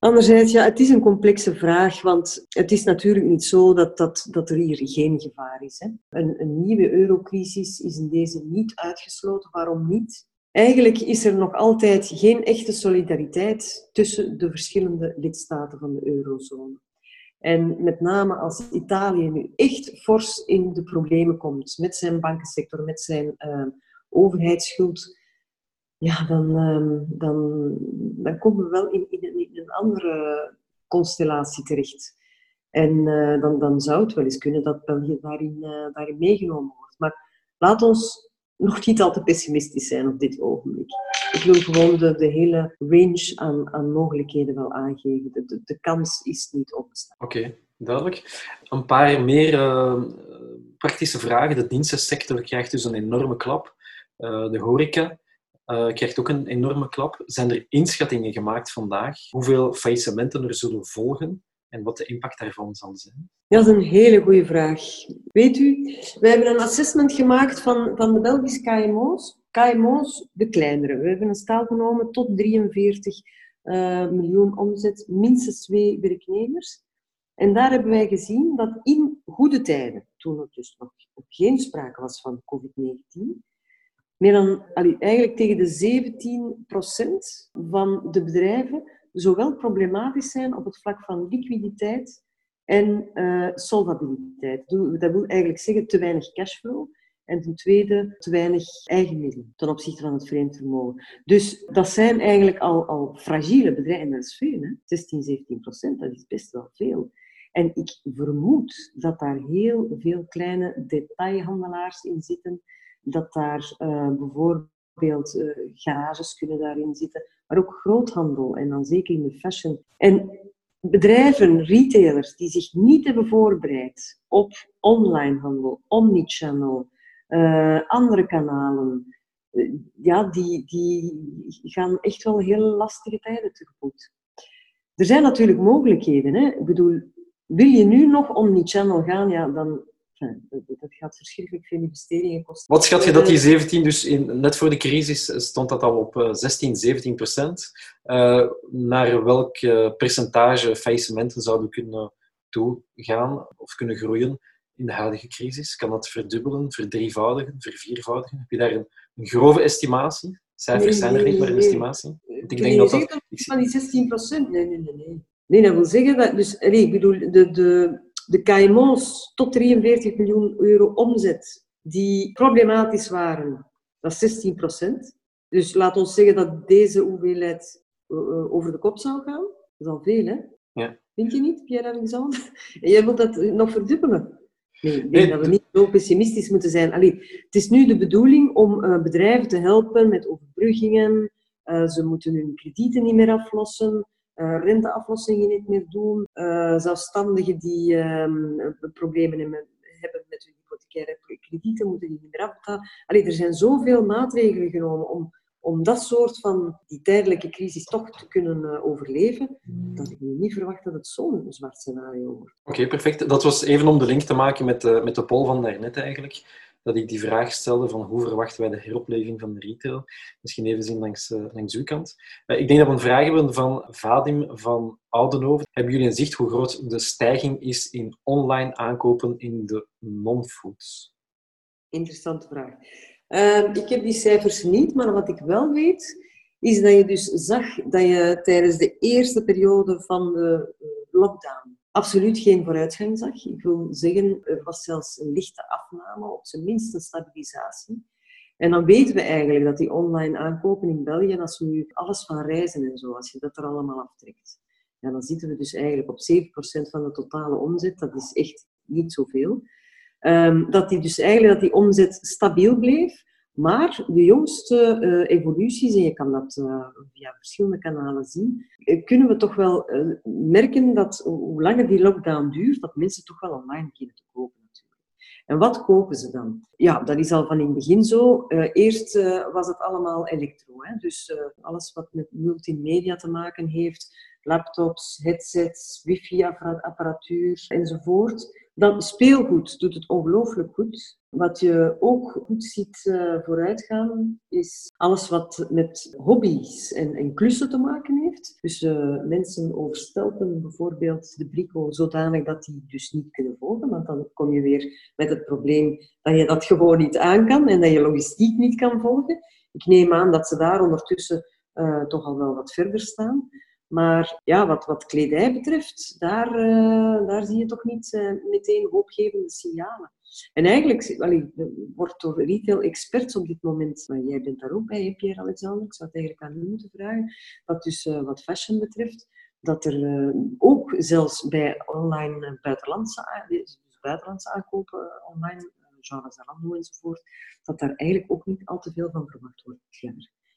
Anderzijds, ja, het is een complexe vraag, want het is natuurlijk niet zo dat, dat, dat er hier geen gevaar is. Hè. Een, een nieuwe eurocrisis is in deze niet uitgesloten. Waarom niet? Eigenlijk is er nog altijd geen echte solidariteit tussen de verschillende lidstaten van de eurozone. En met name als Italië nu echt fors in de problemen komt met zijn bankensector, met zijn uh, overheidsschuld, ja, dan, uh, dan, dan komen we wel in, in, een andere constellatie terecht. En uh, dan, dan zou het wel eens kunnen dat België daarin, daarin meegenomen wordt. Maar laat ons nog niet al te pessimistisch zijn op dit ogenblik. Ik wil gewoon de, de hele range aan, aan mogelijkheden wel aangeven. De, de, de kans is niet opgestaan. Oké, duidelijk. Een paar meer uh, praktische vragen. De dienstensector krijgt dus een enorme klap. De horeca uh, krijgt ook een enorme klap. Zijn er inschattingen gemaakt vandaag hoeveel faillissementen er zullen volgen? en wat de impact daarvan zal zijn? Dat is een hele goede vraag. Weet u, wij hebben een assessment gemaakt van, van de Belgische KMO's. KMO's, de kleinere. We hebben een staal genomen tot 43 uh, eh, miljoen omzet, minstens twee werknemers. En daar hebben wij gezien dat in goede tijden, toen er dus nog geen sprake was van COVID-19, meer dan, eigenlijk tegen de 17% van de bedrijven zowel problematisch zijn op het vlak van liquiditeit en uh, solvabiliteit. Dat wil eigenlijk zeggen te weinig cashflow. En ten tweede, te weinig eigen middelen ten opzichte van het vreemd vermogen. Dus dat zijn eigenlijk al, al fragiele bedrijven. Dat is veel, hè? 16, 17 procent, dat is best wel veel. En ik vermoed dat daar heel veel kleine detailhandelaars in zitten. Dat daar uh, bijvoorbeeld uh, garages kunnen daarin zitten maar ook groothandel en dan zeker in de fashion. En bedrijven, retailers, die zich niet hebben voorbereid op online handel, omnichannel, uh, andere kanalen, ja, die, die gaan echt wel heel lastige tijden tegemoet. Er zijn natuurlijk mogelijkheden. Hè? Ik bedoel, wil je nu nog omnichannel gaan, ja, dan dat gaat verschrikkelijk veel investeringen kosten. Wat schat je dat die 17, dus in, net voor de crisis stond dat al op 16, eh, 17 procent. Uh, naar welk percentage faillissementen zouden kunnen toegaan of kunnen groeien in de huidige crisis? Kan dat verdubbelen, verdrievoudigen, verviervoudigen? Heb je daar een, een grove estimatie? Cijfers zijn er niet, maar een estimatie? ik denk dat dat... Van die 16 procent? Nee, nee, nee, nee. Nee, dat wil zeggen dat... Dus, nee, ik bedoel, de, de, de KMO's tot 43 miljoen euro omzet die problematisch waren, dat is 16 procent. Dus laat ons zeggen dat deze hoeveelheid eh, eh, over de kop zou gaan. Dat is al veel, hè? Ja. Vind je niet, Pierre-Alexandre? En [LAUGHS] jij wilt dat nog verdubbelen? Nee, ik denk dat we niet zo pessimistisch moeten zijn. Allee, het is nu de bedoeling om uh, bedrijven te helpen met overbruggingen. Ze moeten hun kredieten niet meer aflossen renteaflossingen niet meer doen, uh, zelfstandigen die um, problemen hebben, met hun hypothecaire kredieten, moeten die niet meer afbetalen. Allee, er zijn zoveel maatregelen genomen om, om dat soort van die tijdelijke crisis toch te kunnen uh, overleven, dat ik niet verwacht dat het zo'n zwart scenario wordt. Oké, perfect. Dat was even om de link te maken met, uh, met de poll van daarnet eigenlijk. Dat ik die vraag stelde van hoe verwachten wij de heropleving van de retail? Misschien even zien langs, uh, langs uw kant. ik denk dat we een vraag hebben van Vadim van Oudenhoven. Hebben jullie een zicht hoe groot de stijging is in online aankopen in de non-foods? Interessante vraag. Ehm, ik heb die cijfers niet, maar wat ik wel weet, is dat je dus zag dat je tijdens de eerste periode van de eh, lockdown absoluut geen vooruitgang zag. Ik wil zeggen, er was zelfs een lichte afname, op zijn minst een stabilisatie. En dan weten we eigenlijk dat die online aankopen in België, als we nu alles van reizen en zo, als je dat er allemaal aftrekt, ja, dan zitten we dus eigenlijk op 7% van de totale omzet. Dat is echt niet zoveel. Um, dat die dus eigenlijk dat die omzet stabiel bleef. Maar de jongste uh, evoluties, en je kan dat uh, via verschillende kanalen zien, uh, kunnen we toch wel merken dat hoe langer die lockdown duurt, dat mensen toch wel online beginnen te kopen natuurlijk. En wat kopen ze dan? Ja, dat is al van in het begin zo. eerst was het allemaal elektro. Hè? Dus alles wat met multimedia te maken heeft, laptops, headsets, wifi-apparatuur enzovoort. Dan speelgoed doet het ongelooflijk goed. Wat je ook goed ziet uh, vooruitgaan, is alles wat met hobby's en, en klussen te maken heeft. Dus uh, mensen overstelpen bijvoorbeeld de brico zodanig dat die dus niet kunnen volgen. Want dan kom je weer met het probleem dat je dat gewoon niet aan kan en dat je logistiek niet kan volgen. Ik neem aan dat ze daar ondertussen uh, toch al wel wat verder staan. Maar ja, wat, wat kledij betreft, daar, uh, daar zie je toch niet uh, meteen hoopgevende signalen. En eigenlijk wordt door retail-experts op dit moment, maar jij bent daar ook bij, Pierre-Alexander, ik zou het eigenlijk aan u moeten vragen, dat dus uh, wat fashion betreft, dat er ook zelfs bij online buitenlandse, dus buitenlandse aankopen online, genre Zalando enzovoort, dat daar eigenlijk ook niet al te veel van verwacht wordt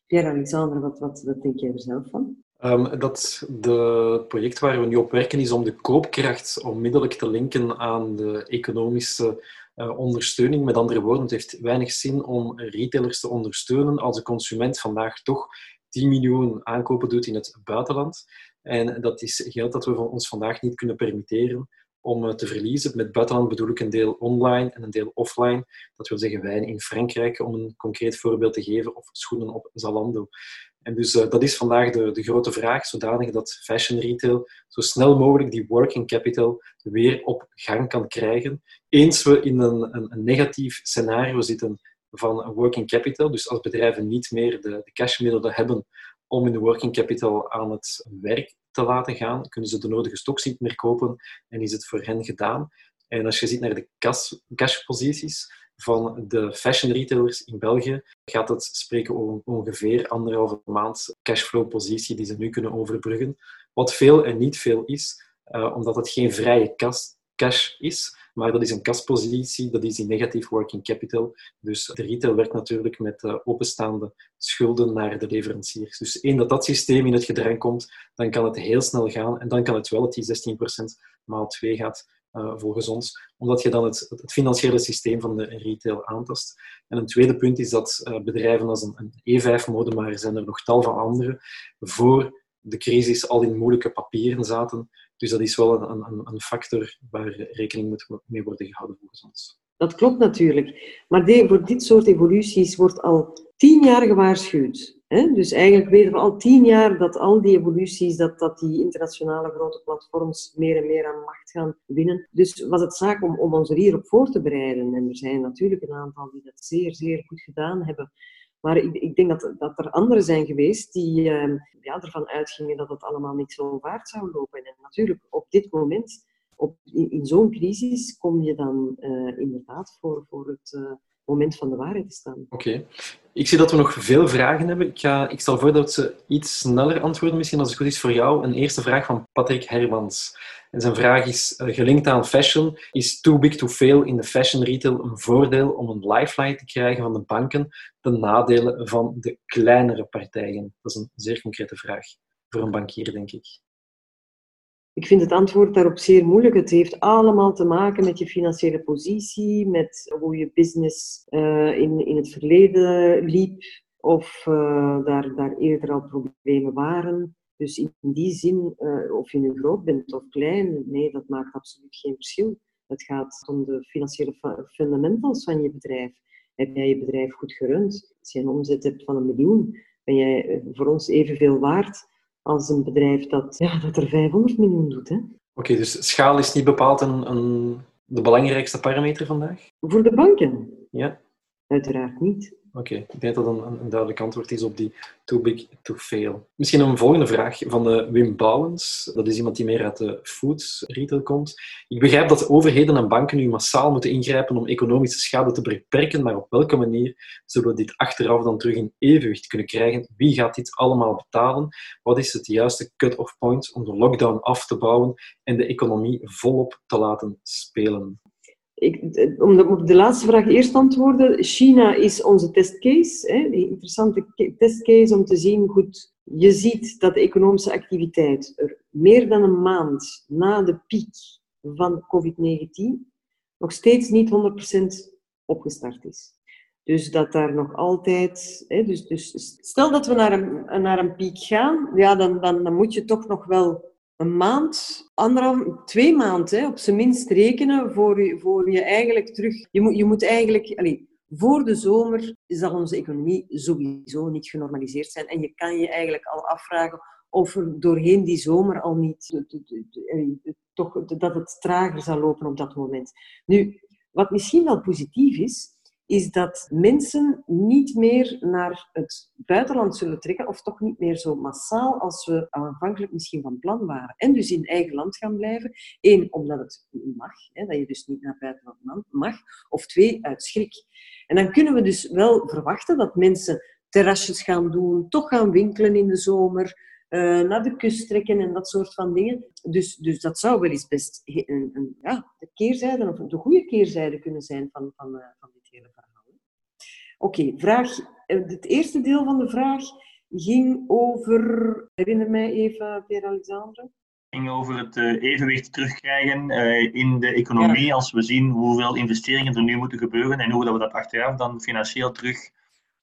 Pierre-Alexander, wat, wat, wat denk jij er zelf van? Um, dat de project waar we nu op werken is om de koopkracht onmiddellijk te linken aan de economische uh, ondersteuning. Met andere woorden, het heeft weinig zin om retailers te ondersteunen als de consument vandaag toch 10 miljoen aankopen doet in het buitenland. En dat is geld dat we ons vandaag niet kunnen permitteren om uh, te verliezen. Met buitenland bedoel ik een deel online en een deel offline. Dat wil zeggen wijn in Frankrijk, om een concreet voorbeeld te geven, of schoenen op Zalando. En dus uh, dat is vandaag de, de grote vraag, zodanig dat fashion retail zo snel mogelijk die working capital weer op gang kan krijgen. Eens we in een, een, negatief scenario zitten van working capital, dus als bedrijven niet meer de, de cashmiddelen hebben om hun working capital aan het werk te laten gaan, kunnen ze de nodige stoks niet meer kopen en is het voor hen gedaan. En als je ziet naar de cashposities, van de fashion retailers in België gaat het spreken over ongeveer anderhalve maand cashflow-positie die ze nu kunnen overbruggen. Wat veel en niet veel is, uh, omdat het geen vrije cash is, maar dat is een kaspositie, dat is die negatief working capital. Dus de retail werkt natuurlijk met uh, openstaande schulden naar de leveranciers. Dus één dat dat systeem in het gedrang komt, dan kan het heel snel gaan en dan kan het wel dat die 16% maal 2 gaat uh, volgens ons, omdat je dan het, het, financiële systeem van de retail aantast. En een tweede punt is dat uh, bedrijven als een, een E5-mode, maar er zijn er nog tal van andere, voor de crisis al in moeilijke papieren zaten. Dus dat is wel een, een, een factor waar rekening moet mee worden gehouden volgens ons. Dat klopt natuurlijk. Maar voor dit soort evoluties wordt al tien jaar gewaarschuwd. Dus eigenlijk weten we al tien jaar dat al die evoluties, dat, dat die internationale grote platforms meer en meer aan macht gaan winnen. Dus was het zaak om, om ons er hierop voor te bereiden. En er zijn natuurlijk een aantal die dat zeer, zeer goed gedaan hebben. Maar ik, ik denk dat, dat er anderen zijn geweest die uh, ja, ervan uitgingen dat het allemaal niet zo vaart zou lopen. En natuurlijk, op dit moment, op, in, in zo'n crisis, kom je dan uh, inderdaad voor, voor het... Uh, moment van de waarheid te staan. Oké. Ik zie dat we nog veel vragen hebben. Ik, ga, ik stel voor dat ze iets sneller antwoorden, misschien als het goed is voor jou. Een eerste vraag van Patrick Hermans. En zijn vraag is uh, gelinkt aan fashion. Is too big to fail in de fashion retail een voordeel om een lifeline te krijgen van de banken De nadelen van de kleinere partijen? Dat is een zeer concrete vraag voor een bankier, denk ik. Ik vind het antwoord daarop zeer moeilijk. Het heeft allemaal te maken met je financiële positie, met hoe je business uh, in, in het verleden liep of uh, daar, daar eerder al problemen waren. Dus in die zin, uh, of je nu groot bent of klein, nee, dat maakt absoluut geen verschil. Het gaat om de financiële fundamentals van je bedrijf. Heb jij je bedrijf goed gerund? Als je een omzet hebt van een miljoen, ben jij eh, voor ons evenveel waard als een bedrijf dat, ja, dat er 500 miljoen doet. Oké, dus schaal is niet bepaald een, een, de belangrijkste parameter vandaag? Voor de banken? Ja. Uiteraard niet. Oké, ik denk dat dat een, duidelijk antwoord is op die too big to fail. Misschien een volgende vraag van de Wim Bouwens. Dat is iemand die meer uit de food retail komt. Ik begrijp dat overheden en banken nu massaal moeten ingrijpen om economische schade te beperken, maar op welke manier zullen we dit achteraf dan terug in evenwicht kunnen krijgen? Wie gaat dit allemaal betalen? Wat is het juiste cut-off point om de lockdown af te bouwen en de economie volop te laten spelen? Ik, om de, de laatste vraag eerst antwoorden. China is onze testcase. Hè, een interessante testcase om te zien, goed, je ziet dat de economische activiteit er meer dan een maand na de piek van COVID-19 nog steeds niet 100% opgestart is. Dus dat daar nog altijd. Hè, dus, dus stel dat we naar een, naar een piek gaan, ja, dan, dan, dan moet je toch nog wel een maand, anderhalf, twee maanden op zijn minst rekenen voor je, voor je eigenlijk terug. Je moet, je moet eigenlijk, allez, voor de zomer zal onze economie sowieso niet genormaliseerd zijn. En je kan je eigenlijk al afvragen of er doorheen die zomer al niet, toch, dat het trager zal lopen op dat moment. Nu, wat misschien wel positief is, is dat mensen niet meer naar het buitenland zullen trekken, of toch niet meer zo massaal als we aanvankelijk misschien van plan waren. En dus in eigen land gaan blijven. Eén, omdat het mag, hè, dat je dus niet naar buitenland mag. Of twee, uit schrik. En dan kunnen we dus wel verwachten dat mensen terrasjes gaan doen, toch gaan winkelen in de zomer, uh, naar de kust trekken en dat soort van dingen. Dus, dus dat zou wel eens best een, een, ja, de keerzijde, of de goede keerzijde kunnen zijn van, van, uh, van dit hele verhaal. Oké, vraag. Eh, het eerste deel van de vraag ging over. Herinner mij even, Pierre-Alexandre ging over het evenwicht terugkrijgen in de economie als we zien hoeveel investeringen er nu moeten gebeuren en hoe dat we dat achteraf dan financieel terug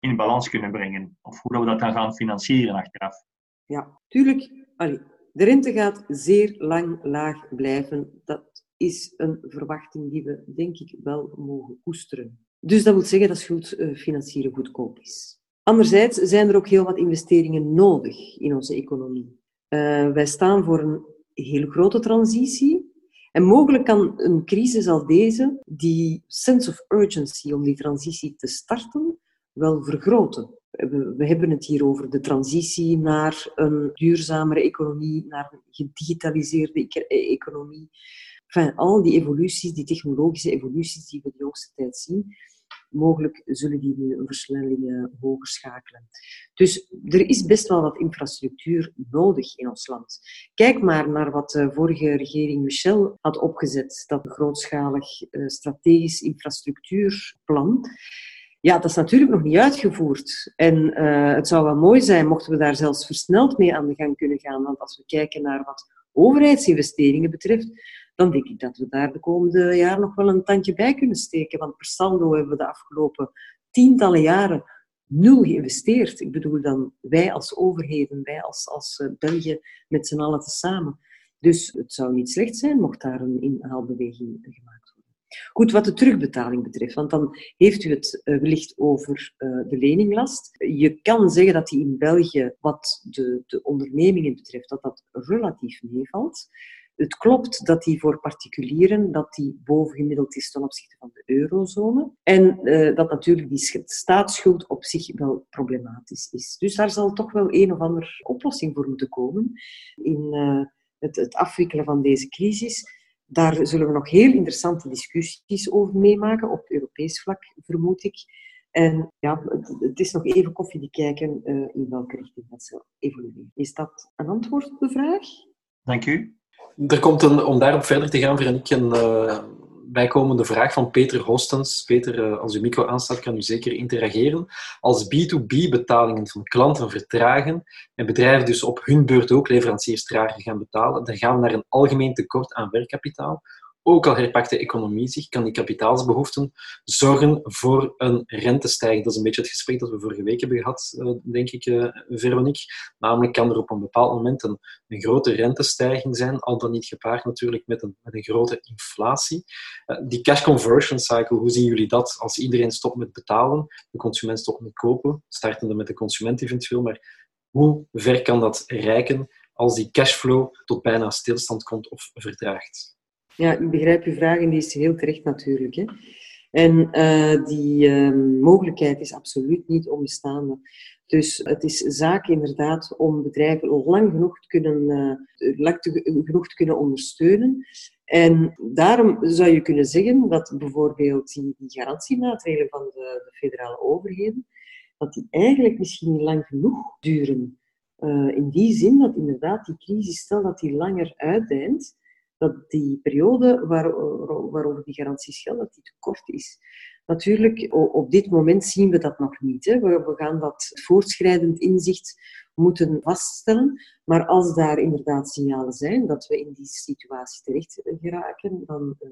in balans kunnen brengen. Of hoe dat we dat dan gaan financieren achteraf. Ja, tuurlijk. Allee, de rente gaat zeer lang laag blijven. Dat is een verwachting die we, denk ik, wel mogen koesteren. Dus dat wil zeggen dat schuldfinancieren goedkoop is. Anderzijds zijn er ook heel wat investeringen nodig in onze economie. Uh, wij staan voor een hele grote transitie. En mogelijk kan een crisis als deze die sense of urgency om die transitie te starten wel vergroten we, hebben het hier over de transitie naar een duurzamere economie, naar een gedigitaliseerde e-, economie. Enfin, al die evoluties, die technologische evoluties die we de jongste tijd zien, mogelijk zullen die nu een versnelling hoger schakelen. Dus er is best wel wat infrastructuur nodig in ons land. Kijk maar naar wat de vorige regering Michel had opgezet, dat grootschalig eh, strategisch infrastructuurplan. Ja, dat is natuurlijk nog niet uitgevoerd. En uh, het zou wel mooi zijn mochten we daar zelfs versneld mee aan de gang kunnen gaan. Want als we kijken naar wat overheidsinvesteringen betreft, dan denk ik dat we daar de komende jaren nog wel een tandje bij kunnen steken. Want per saldo hebben we de afgelopen tientallen jaren nul geïnvesteerd. Ik bedoel dan wij als overheden, wij als, als uh, België met z'n allen tezamen. Dus het zou niet slecht zijn mocht daar een inhaalbeweging gemaakt worden. Goed, wat de terugbetaling betreft, want dan heeft u het uh, wellicht over uh, de leninglast. Je kan zeggen dat die in België, wat de, de ondernemingen betreft, dat dat relatief meevalt. Het klopt dat die voor particulieren dat die bovengemiddeld is ten opzichte van de eurozone. En uh, dat natuurlijk die staatsschuld op zich wel problematisch is. Dus daar zal toch wel een of andere oplossing voor moeten komen in het, het afwikkelen van deze crisis. Daar zullen we nog heel interessante discussies over meemaken, op Europees vlak, vermoed ik. En ja, het, is nog even koffie kijken uh, in welke richting dat zal evolueren. Is dat een antwoord op de vraag? Dank u. Er komt een, om daarop verder te gaan, ik een, uh, bijkomende vraag van Peter Hostens. Peter, eh, als uw micro aanstaat, kan u zeker interageren. Als B2B betalingen van klanten vertragen en bedrijven dus op hun beurt ook leveranciers trager gaan betalen, dan gaan we naar een algemeen tekort aan werkkapitaal. Ook al herpakt de economie zich, kan die kapitaalsbehoeften zorgen voor een rentestijging. Dat is een beetje het gesprek dat we vorige week hebben gehad, eh, denk ik, uh, Veronique. Namelijk kan er op een bepaald moment een, grote rentestijging zijn, al dan niet gepaard natuurlijk met een, een grote inflatie. Uh, die cash conversion cycle, hoe zien jullie dat als iedereen stopt met betalen, de consument stopt met kopen, startende met de consument eventueel, maar hoe ver kan dat reiken als die cashflow tot bijna stilstand komt of vertraagt? Ja, ik begrijp uw vraag en die is heel terecht natuurlijk. Hè. En uh, die uh, mogelijkheid is absoluut niet onbestaande. Dus het is zaak inderdaad om bedrijven lang genoeg te kunnen, uh, lang te, genoeg te kunnen ondersteunen. En daarom zou je kunnen zeggen dat bijvoorbeeld die, die garantiemaatregelen van de, de, federale overheden, dat die eigenlijk misschien niet lang genoeg duren. in die zin dat inderdaad die crisis, stel dat die langer uitdijnt, dat die periode waar, waarover die garanties gelden, dat die te kort is. Natuurlijk, op dit moment zien we dat nog niet. Hè. We, gaan dat voortschrijdend inzicht moeten vaststellen. Maar als daar inderdaad signalen zijn dat we in die situatie terecht geraken, dan uh,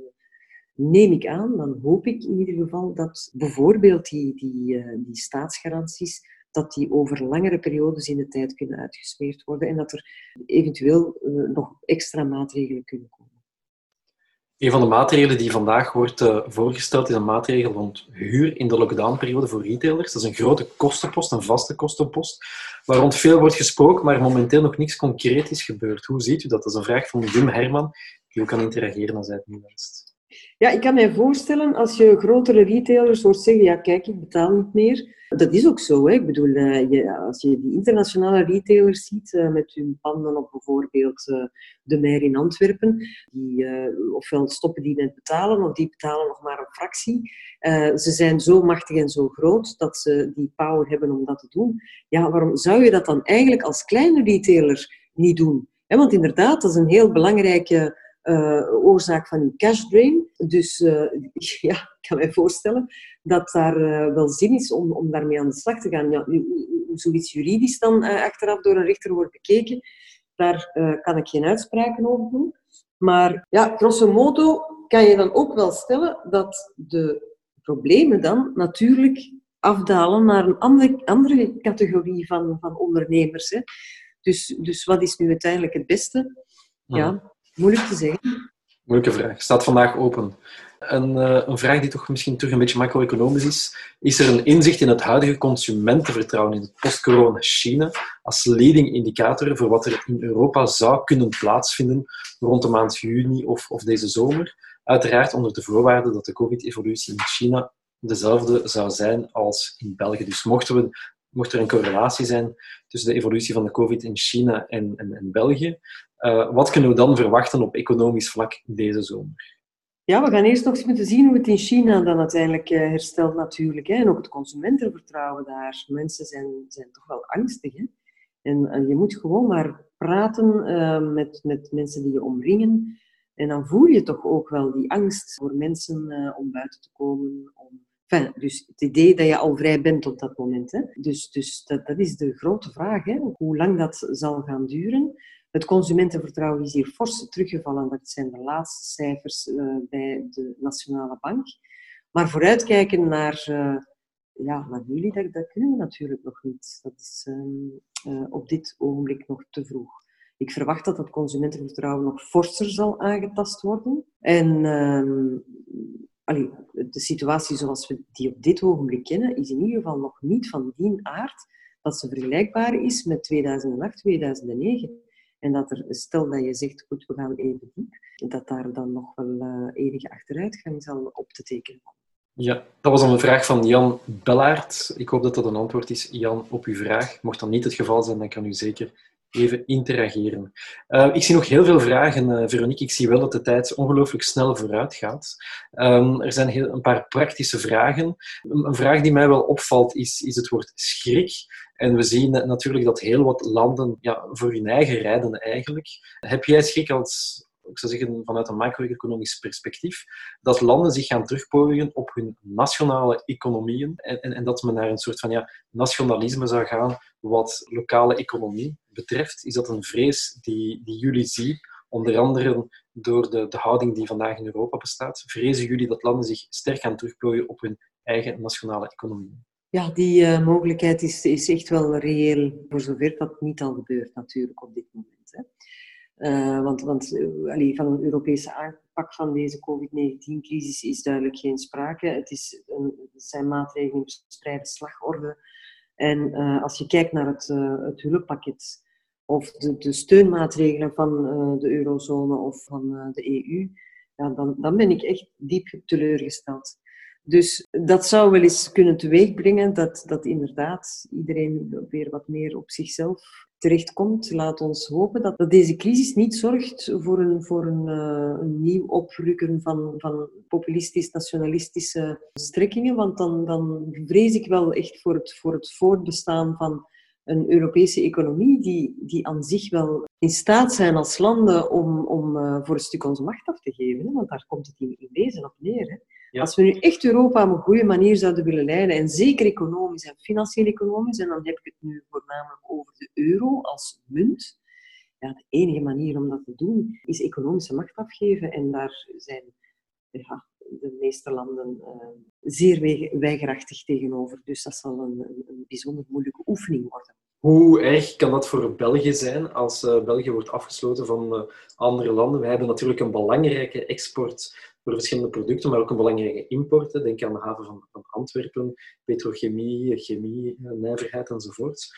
neem ik aan, dan hoop ik in ieder geval dat bijvoorbeeld die, die, die staatsgaranties dat die over langere periodes in de tijd kunnen uitgesmeerd worden en dat er eventueel uh, nog extra maatregelen kunnen komen. Een van de maatregelen die vandaag wordt uh, voorgesteld is een maatregel rond huur in de lockdownperiode voor retailers. Dat is een grote kostenpost, een vaste kostenpost, waar rond veel wordt gesproken, maar momenteel nog niets concreet is gebeurd. Hoe ziet u dat? Dat is een vraag van Wim Herman, die ook kan interageren als hij het niet wenst. Ja, ik kan mij voorstellen als je grotere retailers hoort zeggen, ja kijk, ik betaal niet meer. Dat is ook zo. Hè. Ik bedoel, uh, je, als je die internationale retailers ziet uh, met hun panden op bijvoorbeeld uh, de Meer in Antwerpen, die ofwel stoppen die met betalen, of die betalen nog maar een fractie. ze zijn zo machtig en zo groot dat ze die power hebben om dat te doen. Ja, waarom zou je dat dan eigenlijk als kleine retailer niet doen? want inderdaad, dat is een heel belangrijke oorzaak van uw cash drain. Dus uh, [LAUGHS] ja, ik kan mij voorstellen dat daar uh, wel zin is om, om daarmee aan de slag te gaan. Ja, hoe zoiets juridisch dan achteraf door een rechter wordt bekeken, daar kan ik geen uitspraken over doen. Maar ja, grosso modo kan je dan ook wel stellen dat de problemen dan natuurlijk afdalen naar een andere, andere categorie van, van ondernemers. Hè. Dus, dus wat is nu uiteindelijk het beste? Ja, Moeilijk te zeggen. Moeilijke vraag. Staat vandaag open. Een, uh, een vraag die toch misschien terug een beetje macro-economisch is. Is er een inzicht in het huidige consumentenvertrouwen in het post-corona China als leading indicator voor wat er in Europa zou kunnen plaatsvinden rond de maand juni of, of deze zomer? Uiteraard onder de voorwaarde dat de COVID-evolutie in China dezelfde zou zijn als in België. Dus mochten we mocht er een correlatie zijn tussen de evolutie van de COVID in China en, en, en België, uh, wat kunnen we dan verwachten op economisch vlak deze zomer? Ja, we gaan eerst nog eens moeten zien hoe het in China dan uiteindelijk uh, herstelt natuurlijk. Hè. En ook het consumentenvertrouwen daar. Mensen zijn, zijn toch wel angstig. Hè. En, en je moet gewoon maar praten met, met mensen die je omringen. En dan voel je toch ook wel die angst voor mensen om buiten te komen, om Enfin, dus het idee dat je al vrij bent op dat moment. Hè. Dus, dus dat, dat is de grote vraag, hè. hoe lang dat zal gaan duren. Het consumentenvertrouwen is hier fors teruggevallen. Dat zijn de laatste cijfers uh, bij de Nationale Bank. Maar vooruitkijken naar, uh, ja, jullie, dat, dat, kunnen we natuurlijk nog niet. Dat is uh, op dit ogenblik nog te vroeg. Ik verwacht dat het consumentenvertrouwen nog forser zal aangetast worden. En ehm, de situatie zoals we die op dit ogenblik kennen, is in ieder geval nog niet van die aard dat ze vergelijkbaar is met 2008, 2009. En dat er, stel dat je zegt, goed, we gaan even diep, dat daar dan nog wel uh, enige achteruitgang zal op te tekenen Ja, dat was dan een vraag van Jan Bellaert. Ik hoop dat dat een antwoord is, Jan, op uw vraag. Mocht dat niet het geval zijn, dan kan u zeker even interageren. Uh, ik zie nog heel veel vragen, uh, Veronique. Ik zie wel dat de tijd ongelooflijk snel vooruit gaat. Um, er zijn heel, een paar praktische vragen. Een, vraag die mij wel opvalt is, is het woord schrik. En we zien natuurlijk dat heel wat landen ja, voor hun eigen rijden eigenlijk. Heb jij schrik als, ik zou zeggen vanuit een macro-economisch perspectief, dat landen zich gaan terugpooien op hun nationale economieën en, en, en, dat men naar een soort van ja, nationalisme zou gaan wat lokale economie betreft? Is dat een vrees die, die jullie zien, onder andere door de, de houding die vandaag in Europa bestaat? Vrezen jullie dat landen zich sterk gaan terugplooien op hun eigen nationale economie? Ja, die uh, mogelijkheid is, is echt wel reëel, voor zover dat niet al gebeurt natuurlijk op dit moment. Hè. Uh, want want uh, van een Europese aanpak van deze COVID-19-crisis is duidelijk geen sprake. Het, is een, zijn maatregelen in spreide slagorde. En als je kijkt naar het, het hulppakket of de, de steunmaatregelen van de eurozone of van de EU, ja, dan, dan ben ik echt diep teleurgesteld. Dus dat zou wel eens kunnen teweegbrengen dat, dat inderdaad iedereen weer wat meer op zichzelf terechtkomt. Laat ons hopen dat, dat deze crisis niet zorgt voor een, voor een, uh, een nieuw oprukken van, van populistisch-nationalistische strekkingen. Want dan, dan vrees ik wel echt voor het, voor het voortbestaan van een Europese economie die, die aan zich wel in staat zijn als landen om, om uh, voor een stuk onze macht af te geven. Hè? Want daar komt het in, in wezen op neer. Hè? Als we nu echt Europa op een goede manier zouden willen leiden, en zeker economisch en financieel economisch, en dan heb ik het nu voornamelijk over de euro als munt, ja, de enige manier om dat te doen is economische macht afgeven. En daar zijn ja, de meeste landen uh, zeer weigerachtig tegenover. Dus dat zal een, een, bijzonder moeilijke oefening worden. Hoe erg kan dat voor België zijn als uh, België wordt afgesloten van uh, andere landen? Wij hebben natuurlijk een belangrijke export voor verschillende producten, maar ook een belangrijke import. Denk aan de haven van, van Antwerpen, petrochemie, chemie, eh, nijverheid enzovoort.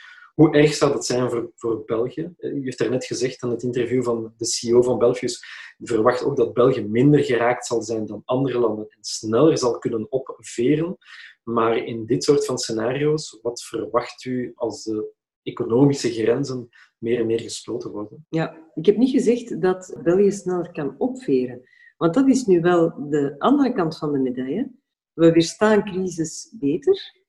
Hoe erg zou dat zijn voor, voor België? Eh, u heeft daarnet gezegd aan het interview van de CEO van Belfius, u verwacht ook dat België minder geraakt zal zijn dan andere landen en sneller zal kunnen opveren. Maar in dit soort van scenario's, wat verwacht u als de economische grenzen meer en meer gesloten worden? Ja, ik heb niet gezegd dat België sneller kan opveren. Want dat is nu wel de andere kant van de medaille. We weerstaan crisis beter,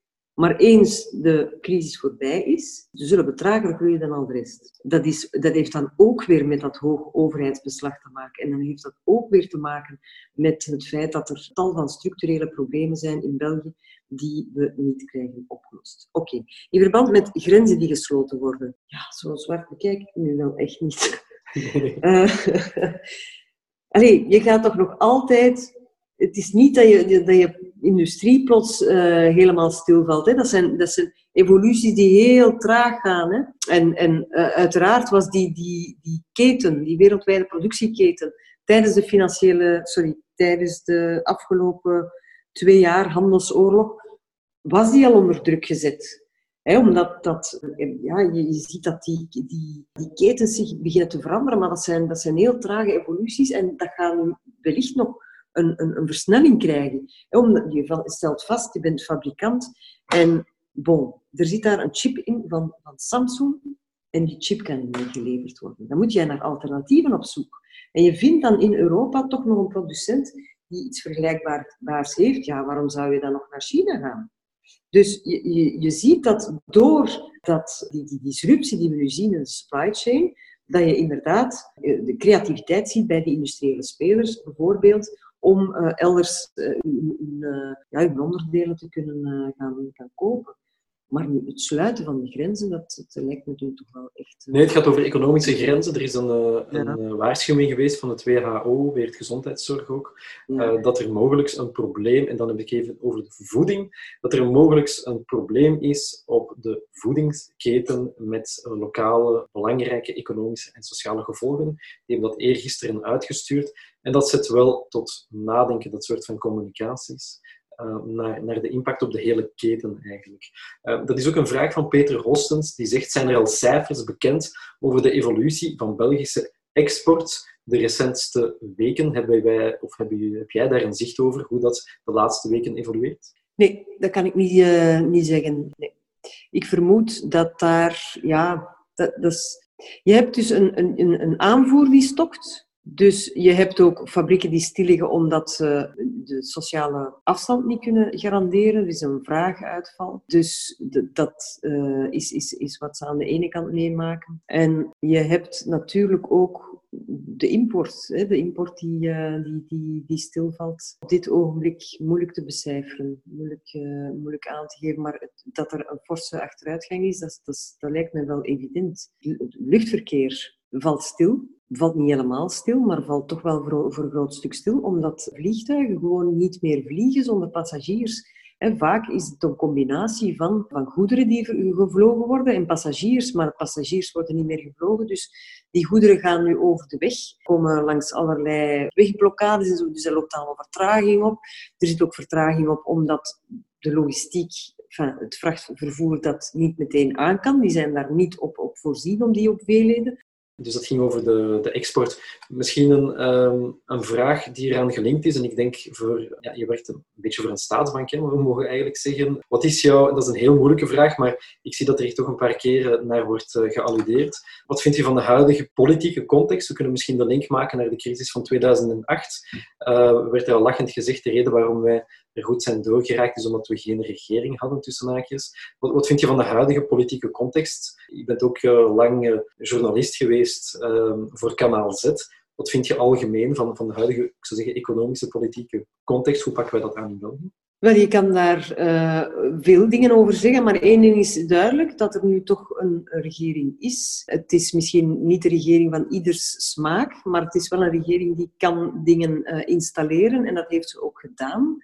maar eens de crisis voorbij is, zullen we trager groeien dan al de rest. Dat, is, dat heeft dan ook weer met dat hoog overheidsbeslag te maken. En dan heeft dat ook weer te maken met het feit dat er tal van structurele problemen zijn in België die we niet krijgen opgelost. Oké, in verband met grenzen die gesloten worden. Ja, zo zwart bekijk ik nu wel echt niet. uh, [LAUGHS] [LAUGHS] Allee, je gaat toch nog altijd... Het is niet dat je, dat je industrie plots uh, helemaal stilvalt. Hè. Dat, zijn, dat zijn evoluties die heel traag gaan. Hè. En, en uh, uiteraard was die, die, die keten, die wereldwijde productieketen, tijdens de financiële... Sorry, tijdens de afgelopen twee jaar handelsoorlog, was die al onder druk gezet omdat dat, ja, je, ziet dat die, die, die ketens zich beginnen te veranderen, maar dat zijn, dat zijn heel trage evoluties en dat gaat nu wellicht nog een, een, een versnelling krijgen. omdat je stelt vast, je bent fabrikant en bon, er zit daar een chip in van, van Samsung en die chip kan niet meer geleverd worden. Dan moet jij naar alternatieven op zoek. En je vindt dan in Europa toch nog een producent die iets vergelijkbaars heeft. Ja, waarom zou je dan nog naar China gaan? Dus je, je, je ziet dat door dat, die, die disruptie die we nu zien in de supply chain, dat je inderdaad eh, de creativiteit ziet bij die industriële spelers, bijvoorbeeld om uh, elders hun, uh, ja, hun onderdelen te kunnen gaan, gaan kopen. Maar het sluiten van die grenzen, dat, dat lijkt me toch wel echt... Nee, het gaat over economische grenzen. Er is een, een ja. waarschuwing geweest van het WHO, Wereldgezondheidszorg ook, ja. dat er mogelijk een probleem, en dan heb ik even over de voeding, dat er mogelijk een probleem is op de voedingsketen met lokale belangrijke economische en sociale gevolgen. Die hebben dat eergisteren uitgestuurd. En dat zet wel tot nadenken, dat soort van communicaties. Uh, naar, naar, de impact op de hele keten eigenlijk. Uh, dat is ook een vraag van Peter Hostens, die zegt, zijn er al cijfers bekend over de evolutie van Belgische export de recentste weken? Hebben wij, of heb, jij daar een zicht over, hoe dat de laatste weken evolueert? Nee, dat kan ik niet, uh, niet zeggen. Nee. Ik vermoed dat daar, ja, dat is, je hebt dus een, een, een aanvoer die stokt, dus je hebt ook fabrieken die stilliggen omdat ze de sociale afstand niet kunnen garanderen. Er is een vraaguitval. Dus dat uh, is, is, is wat ze aan de ene kant meemaken. En je hebt natuurlijk ook de import. Hè, de import die, uh, die, die, stilvalt. Op dit ogenblik moeilijk te becijferen. Moeilijk, uh, moeilijk aan te geven. Maar dat er een forse achteruitgang is, dat, dat, dat lijkt me wel evident. Luchtverkeer valt stil. Valt niet helemaal stil, maar valt toch wel voor, voor een groot stuk stil, omdat vliegtuigen gewoon niet meer vliegen zonder passagiers. En vaak is het een combinatie van, van goederen die gevlogen worden en passagiers, maar passagiers worden niet meer gevlogen. Dus die goederen gaan nu over de weg, komen langs allerlei wegblokkades en zo, dus er loopt allemaal vertraging op. Er zit ook vertraging op omdat de logistiek, het vrachtvervoer dat niet meteen aan kan. Die zijn daar niet op, op voorzien om die op veelheden. Dus dat ging over de, de export. Misschien een, ehm, een vraag die eraan gelinkt is. En ik denk, voor, ja, je werkt een beetje voor een staatsbank, hè, we mogen eigenlijk zeggen. Wat is jouw, dat is een heel moeilijke vraag, maar ik zie dat er toch een paar keer naar wordt uh, gealludeerd. Wat vind je van de huidige politieke context? We kunnen misschien de link maken naar de crisis van 2008. Uh, werd er al lachend gezegd, de reden waarom wij er goed zijn doorgeraakt is omdat we geen regering hadden, tussen haakjes. Wat, wat vind je van de huidige politieke context? Je bent ook uh, lang uh, journalist geweest uh, voor Kanaal Z. Wat vind je algemeen van, van de huidige ik zou zeggen, economische politieke context? Hoe pakken wij dat aan in België? Wel, je kan daar uh, veel dingen over zeggen, maar één ding is duidelijk, dat er nu toch een regering is. Het is misschien niet de regering van ieders smaak, maar het is wel een regering die kan dingen installeren en dat heeft ze ook gedaan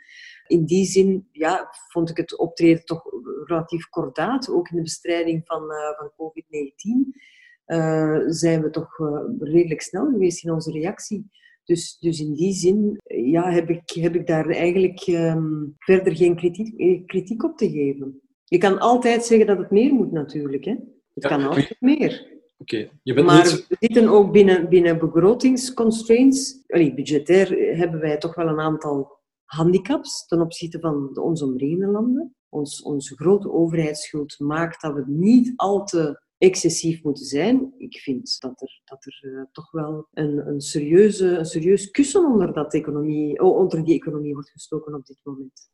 in die zin ja, vond ik het optreden toch relatief kordaat, ook in de bestrijding van, uh, van COVID-19. Uh, zijn we toch uh, redelijk snel geweest in onze reactie. Dus, dus in die zin ja, heb, ik, heb ik daar eigenlijk um, verder geen kritiek, kritiek op te geven. Je kan altijd zeggen dat het meer moet natuurlijk. Hè? Het ja, kan altijd meer. Okay. Je bent maar niet... we zitten ook binnen, binnen begrotingsconstraints. Allee, budgetair hebben wij toch wel een aantal handicaps ten opzichte van de ons omringende landen. Ons, onze grote overheidsschuld maakt dat we niet al te excessief moeten zijn. Ik vind dat er, dat er uh, toch wel een, een, serieuze, een serieus kussen onder, dat economie, oh, onder die economie wordt gestoken op dit moment.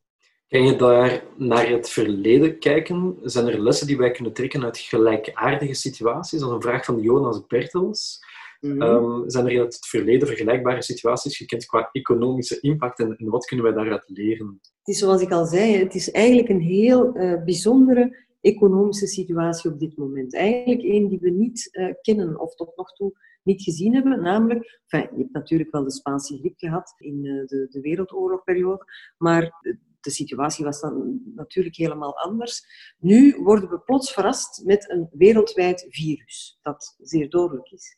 Kan je daar naar het verleden kijken? Zijn er lessen die wij kunnen trekken uit gelijkaardige situaties? Dat is een vraag van Jonas Bertels. Mm -hmm. zijn er in het verleden vergelijkbare situaties gekend qua economische impact en, en, wat kunnen wij daaruit leren? Het is zoals ik al zei, het is eigenlijk een heel uh, bijzondere economische situatie op dit moment. Eigenlijk een die we niet uh, kennen of tot nog toe niet gezien hebben. Namelijk, enfin, je hebt natuurlijk wel de Spaanse griep gehad in uh, de, de Wereldoorlogperiode, maar de situatie was dan natuurlijk helemaal anders. Nu worden we plots verrast met een wereldwijd virus, dat zeer dodelijk is.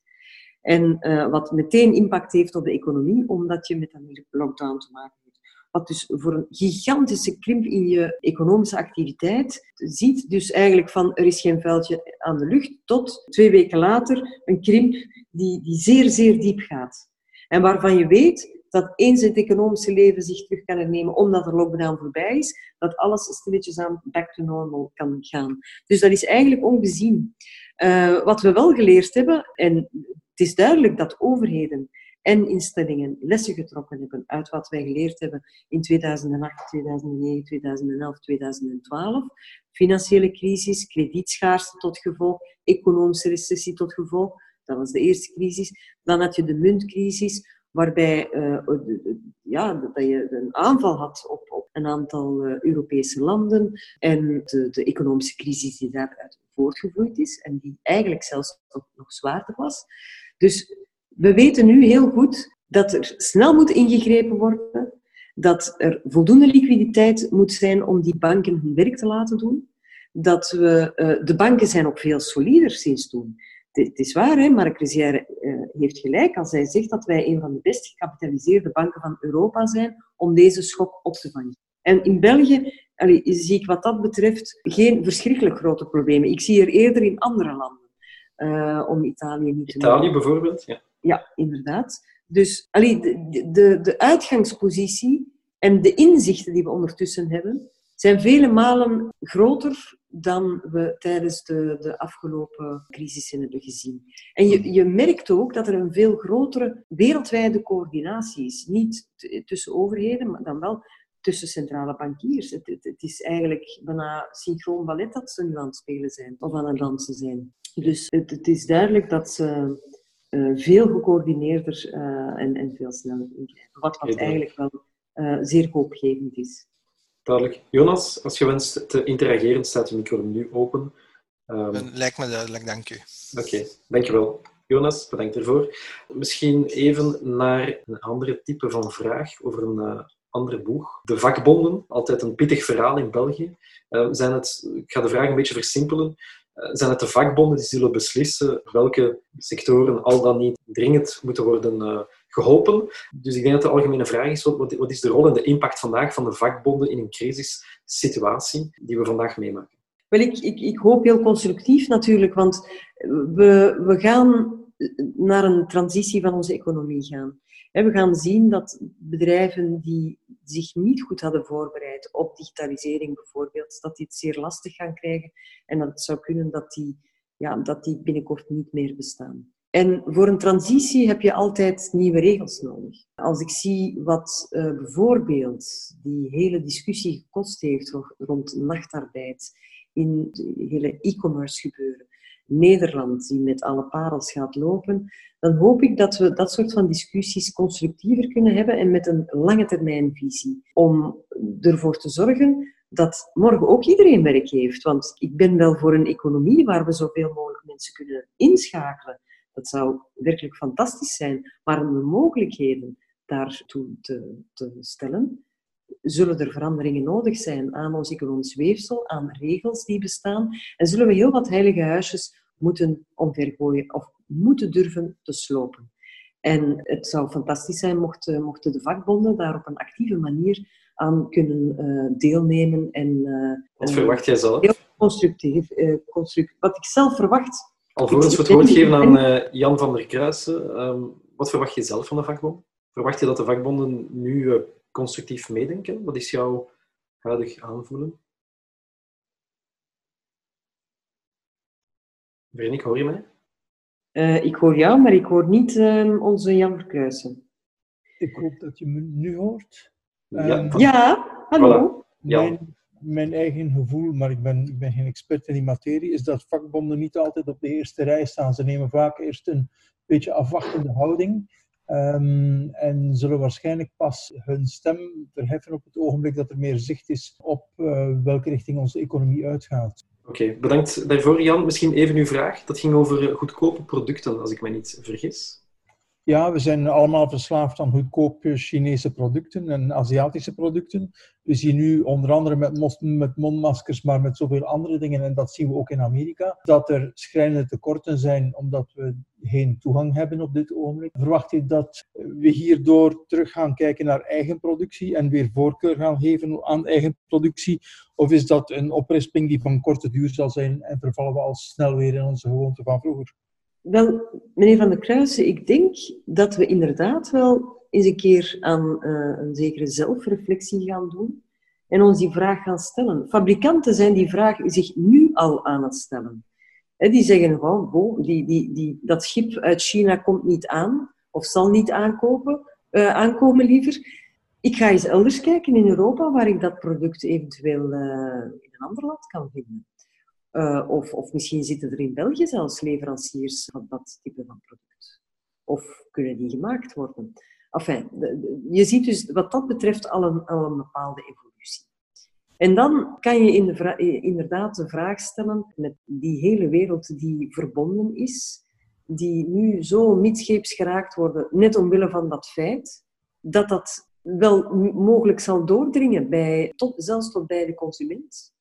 En uh, wat meteen impact heeft op de economie, omdat je met een lockdown te maken hebt. Wat dus voor een gigantische krimp in je economische activiteit ziet. Dus eigenlijk van er is geen vuiltje aan de lucht, tot twee weken later een krimp die, die zeer, zeer diep gaat. En waarvan je weet dat eens het economische leven zich terug kan hernemen omdat de lockdown voorbij is, dat alles stilletjes aan back to normal kan gaan. Dus dat is eigenlijk ongezien. Uh, wat we wel geleerd hebben, en het is duidelijk dat overheden en instellingen lessen getrokken hebben uit wat wij geleerd hebben in 2008, 2009, 2011, 2012. Financiële crisis, kredietschaarste tot gevolg, economische recessie tot gevolg. Dat was de eerste crisis. Dan had je de muntcrisis, waarbij uh, ja, dat je een aanval had op, op een aantal uh, Europese landen en de, de, economische crisis die daaruit voortgevloeid is en die eigenlijk zelfs nog zwaarder was. Dus we weten nu heel goed dat er snel moet ingegrepen worden, dat er voldoende liquiditeit moet zijn om die banken hun werk te laten doen. Dat we, uh, de banken zijn ook veel solider sinds toen. Het is waar, hè? Marc Risière uh, heeft gelijk als hij zegt dat wij een van de best gecapitaliseerde banken van Europa zijn om deze schok op te vangen. En in België allee, zie ik wat dat betreft geen verschrikkelijk grote problemen. Ik zie er eerder in andere landen. Uh, om Italië niet te Italië bijvoorbeeld, ja. Ja, inderdaad. Dus allee, de, de, de uitgangspositie en de inzichten die we ondertussen hebben, zijn vele malen groter dan we tijdens de, de afgelopen crisissen hebben gezien. En je, je merkt ook dat er een veel grotere wereldwijde coördinatie is. Niet tussen overheden, maar dan wel tussen centrale bankiers. Het, het, het, is eigenlijk bijna synchroon ballet dat ze nu aan het spelen zijn of aan het dansen zijn. Dus het, het is duidelijk dat ze uh, veel gecoördineerder uh, en, en, veel sneller ingrijpen. Wat, wat eigenlijk wel uh, zeer hoopgevend is. Duidelijk. Jonas, als je wenst te interageren, staat de micro nu open. Um... Lijkt me duidelijk, dank u. Oké, okay, dankjewel. Jonas, bedankt ervoor. Misschien even naar een andere type van vraag over een uh, andere boeg. De vakbonden, altijd een pittig verhaal in België. Uh, zijn het, ik ga de vraag een beetje versimpelen. Uh, zijn het de vakbonden die zullen beslissen welke sectoren al dan niet dringend moeten worden geholpen? Dus ik denk dat de algemene vraag is, wat, wat is de rol en de impact vandaag van de vakbonden in een crisissituatie die we vandaag meemaken? Wel, ik, ik, ik hoop heel constructief natuurlijk, want we, we gaan naar een transitie van onze economie gaan. We gaan zien dat bedrijven die zich niet goed hadden voorbereid op digitalisering bijvoorbeeld, dat die het zeer lastig gaan krijgen en dat het zou kunnen dat die, ja, dat die binnenkort niet meer bestaan. En voor een transitie heb je altijd nieuwe regels nodig. Als ik zie wat uh, bijvoorbeeld die hele discussie gekost heeft rond nachtarbeid in het hele e-commerce gebeuren, Nederland die met alle parels gaat lopen, dan hoop ik dat we dat soort van discussies constructiever kunnen hebben en met een lange termijn visie. Om ervoor te zorgen dat morgen ook iedereen werk heeft. Want ik ben wel voor een economie waar we zoveel mogelijk mensen kunnen inschakelen. Dat zou werkelijk fantastisch zijn. Maar om de mogelijkheden daartoe te, te stellen, zullen er veranderingen nodig zijn aan ons economisch weefsel, aan regels die bestaan. En zullen we heel wat heilige huisjes moeten omvergooien of moeten durven te slopen. En het zou fantastisch zijn mochten, mochten de vakbonden daar op een actieve manier aan kunnen uh, deelnemen. En, uh, wat verwacht jij zelf? Heel constructief. Uh. Wat ik zelf verwacht. Alvorens we het woord geven aan Jan van der Kruijsen, um, wat verwacht je zelf van de vakbond? Verwacht je dat de vakbonden nu constructief meedenken? Wat is jouw huidig aanvoelen? Veronik, hoor je mij? Uh, ik hoor jou, maar ik hoor niet uh, onze Jan Verkuizen. Ik hoop dat je me nu hoort. Ja, um, ja hallo. Voilà. Ja. Mijn, mijn, eigen gevoel, maar ik ben, ik ben geen expert in die materie, is dat vakbonden niet altijd op de eerste rij staan. Ze nemen vaak eerst een beetje afwachtende houding. Um, en zullen waarschijnlijk pas hun stem verheffen op het ogenblik dat er meer zicht is op uh, welke richting onze economie uitgaat. Oké, bedankt daarvoor Jan. Misschien even uw vraag. Dat ging over goedkope producten, als ik me niet vergis. Ja, we zijn allemaal verslaafd aan goedkope Chinese producten en Aziatische producten. We zien nu onder andere met, met mondmaskers, maar met zoveel andere dingen, en dat zien we ook in Amerika, dat er schrijnende tekorten zijn omdat we geen toegang hebben op dit ogenblik. Verwacht je dat we hierdoor terug gaan kijken naar eigen productie en weer voorkeur gaan geven aan eigen productie? Of is dat een oprisping die van korte duur zal zijn en vervallen we al snel weer in onze gewoonte van vroeger? Wel, meneer Van der Kruijsen, ik denk dat we inderdaad wel eens een keer aan uh, een zekere zelfreflectie gaan doen en ons die vraag gaan stellen. Fabrikanten zijn die vraag zich nu al aan het stellen. Die zeggen gewoon, oh, die, die, die, dat schip uit China komt niet aan, of zal niet aankopen, uh, aankomen liever. Ik ga eens elders kijken in Europa waar ik dat product eventueel uh, in een ander land kan vinden. Uh, of, of misschien zitten er in België zelfs leveranciers van dat type van product. Of kunnen die gemaakt worden. Enfin, je ziet dus wat dat betreft al een, al een bepaalde evolutie. En dan kan je in de inderdaad de vraag stellen met die hele wereld die verbonden is, die nu zo midscheeps geraakt worden, net omwille van dat feit, dat dat wel mogelijk zal doordringen, bij, tot, zelfs tot bij de consument.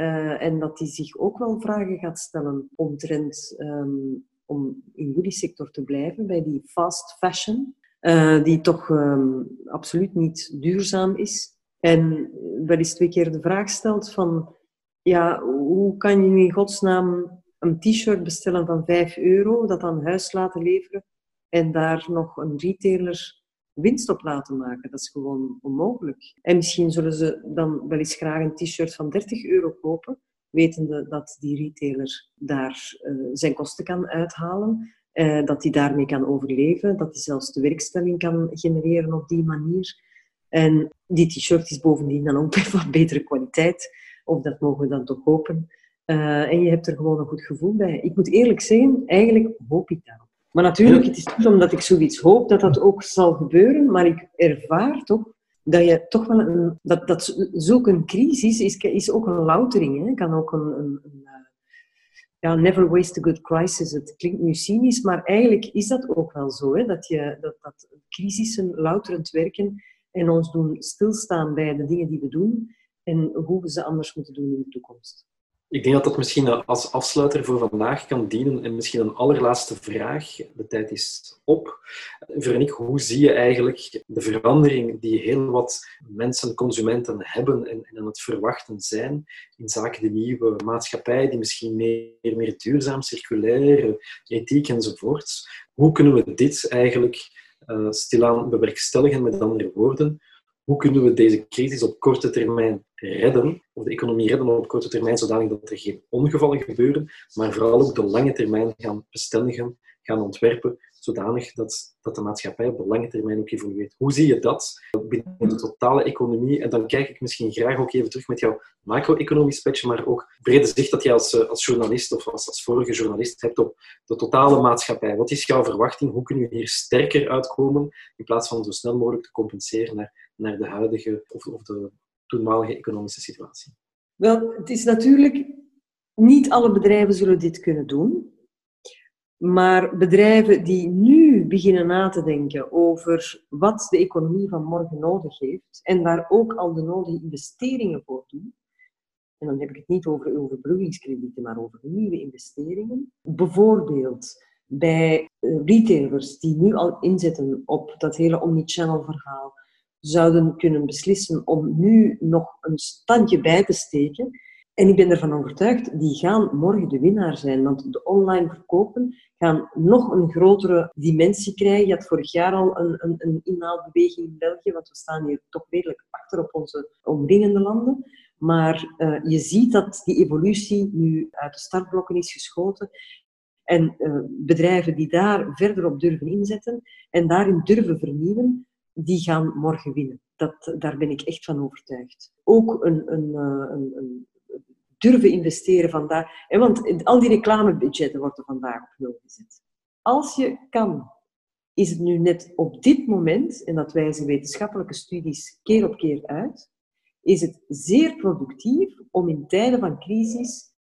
Uh, en dat die zich ook wel vragen gaat stellen omtrent um, om in jullie sector te blijven, bij die fast fashion, uh, die toch um, absoluut niet duurzaam is. En wel eens twee keer de vraag stelt van, ja, hoe kan je in godsnaam een t-shirt bestellen van 5 euro, dat aan huis laten leveren en daar nog een retailer winst op laten maken. Dat is gewoon onmogelijk. En misschien zullen ze dan wel eens graag een t-shirt van 30 euro kopen, wetende dat die retailer daar uh, zijn kosten kan uithalen, uh, dat hij daarmee kan overleven, dat hij zelfs de werkstelling kan genereren op die manier. En die t-shirt is bovendien dan ook [LAUGHS] van betere kwaliteit, of dat mogen we dan toch hopen. Uh, en je hebt er gewoon een goed gevoel bij. Ik moet eerlijk zeggen, eigenlijk hoop ik daarop. Maar natuurlijk, het is niet omdat ik zoiets hoop dat dat ook zal gebeuren, maar ik ervaar toch dat je toch wel een, dat, dat zulke crisis is, is ook een loutering, hè? kan ook een, een, een, ja, never waste a good crisis. Het klinkt nu cynisch, maar eigenlijk is dat ook wel zo. Hè? Dat, je, dat, dat crisissen louterend werken en ons doen stilstaan bij de dingen die we doen en hoe we ze anders moeten doen in de toekomst. Ik denk dat dat misschien als afsluiter voor vandaag kan dienen. En misschien een allerlaatste vraag. De tijd is op. Veronique, hoe zie je eigenlijk de verandering die heel wat mensen, consumenten hebben en, en aan het verwachten zijn in zaken de nieuwe maatschappij, die misschien meer, meer duurzaam, circulair, ethiek enzovoorts. Hoe kunnen we dit eigenlijk uh, stilaan bewerkstelligen, met andere woorden? Hoe kunnen we deze crisis op korte termijn redden, of de economie redden op korte termijn, zodanig dat er geen ongevallen gebeuren, maar vooral ook de lange termijn gaan bestendigen, gaan ontwerpen, zodanig dat, dat de maatschappij op de lange termijn ook evolueert. Hoe zie je dat binnen de totale economie? En dan kijk ik misschien graag ook even terug met jouw macro-economisch petje, maar ook brede zicht dat je als, eh, als journalist of als, als vorige journalist hebt op de totale maatschappij. Wat is jouw verwachting? Hoe kunnen we hier sterker uitkomen in plaats van zo snel mogelijk te compenseren naar, naar de huidige of, of de toenmalige economische situatie? Wel, het is natuurlijk niet alle bedrijven zullen dit kunnen doen. Maar bedrijven die nu beginnen na te denken over wat de economie van morgen nodig heeft en daar ook al de nodige investeringen voor doen, en dan heb ik het niet over overbruggingskredieten, maar over nieuwe investeringen. Bijvoorbeeld bij eh, retailers die nu al inzetten op dat hele omnichannel verhaal, zouden kunnen beslissen om nu nog een standje bij te steken en ik ben ervan overtuigd, die gaan morgen de winnaar zijn. Want de online verkopen gaan nog een grotere dimensie krijgen. Je had vorig jaar al een, een, een inhaalbeweging in België, want we staan hier toch redelijk achter op onze omringende landen. Maar uh, je ziet dat die evolutie nu uit de startblokken is geschoten. En uh, bedrijven die daar verder op durven inzetten en daarin durven vernieuwen, die gaan morgen winnen. Dat, daar ben ik echt van overtuigd. Ook een, een, uh, een, een durven investeren vandaag. Want al die reclamebudgetten worden vandaag op nul gezet. Als je kan, is het nu net op dit moment, en dat wijzen wetenschappelijke studies keer op keer uit, is het zeer productief om in tijden van crisis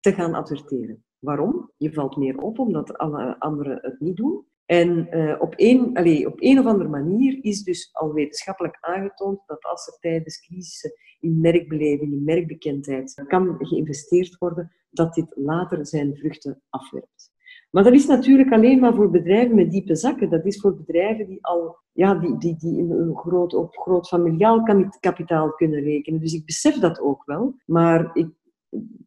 te gaan adverteren. Waarom? Je valt meer op omdat alle anderen het niet doen. En uh, op, een, allez, op een of andere manier is dus al wetenschappelijk aangetoond dat als er tijdens crisissen in merkbeleving, in merkbekendheid kan geïnvesteerd worden, dat dit later zijn vruchten afwerpt. Maar dat is natuurlijk alleen maar voor bedrijven met diepe zakken. Dat is voor bedrijven die al ja, die, die, die een groot, op groot familiaal kapitaal kunnen rekenen. Dus ik besef dat ook wel. Maar ik,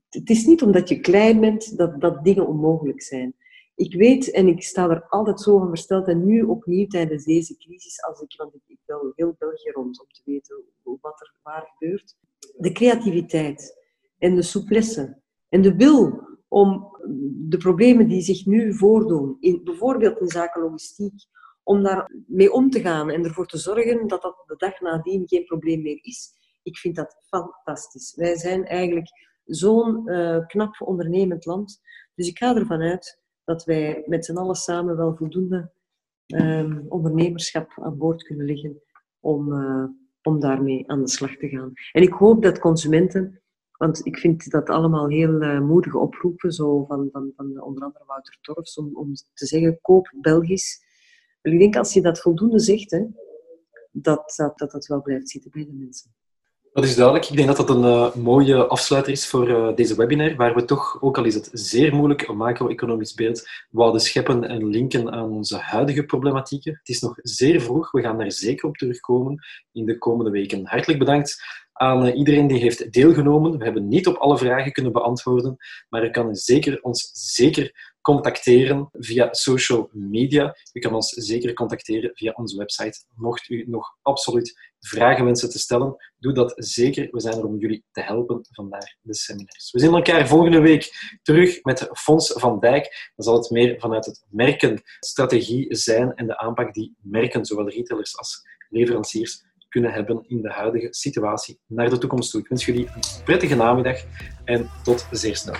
het is niet omdat je klein bent dat, dat dingen onmogelijk zijn ik weet en ik sta er altijd zo van versteld en nu opnieuw tijdens deze crisis, als ik, want ik bel heel België rond om te weten wat er waar gebeurt, de creativiteit en de souplesse en de wil om de problemen die zich nu voordoen, in, bijvoorbeeld in zaken logistiek, om daar mee om te gaan en ervoor te zorgen dat dat de dag nadien geen probleem meer is. Ik vind dat fantastisch. Wij zijn eigenlijk zo'n uh, knap ondernemend land. Dus ik ga ervan uit dat wij met z'n allen samen wel voldoende um, ondernemerschap aan boord kunnen leggen om, uh, om daarmee aan de slag te gaan. En ik hoop dat consumenten, want ik vind dat allemaal heel uh, moedige oproepen, zo van, van, van onder andere Wouter Torfs, om, om te zeggen, koop Belgisch. ik denk als je dat voldoende zegt, hè, dat, dat, dat dat wel blijft zitten bij de mensen. Dat is duidelijk. Ik denk dat dat een uh, mooie afsluiter is voor uh, deze webinar, waar we toch, ook al is het zeer moeilijk, een macro-economisch beeld wouden scheppen en linken aan onze huidige problematieken. Het is nog zeer vroeg. We gaan daar zeker op terugkomen in de komende weken. Hartelijk bedankt aan uh, iedereen die heeft deelgenomen. We hebben niet op alle vragen kunnen beantwoorden, maar u kan zeker, ons zeker contacteren via social media. U kan ons zeker contacteren via onze website. Mocht u nog absoluut vragen wensen te stellen, doe dat zeker. We zijn er om jullie te helpen vandaar de seminars. We zien elkaar volgende week terug met Fons van Dijk. Dan zal het meer vanuit het merkenstrategie zijn en de aanpak die merken, zowel retailers als leveranciers, kunnen hebben in de huidige situatie naar de toekomst toe. Ik wens jullie een prettige namiddag en tot zeer snel.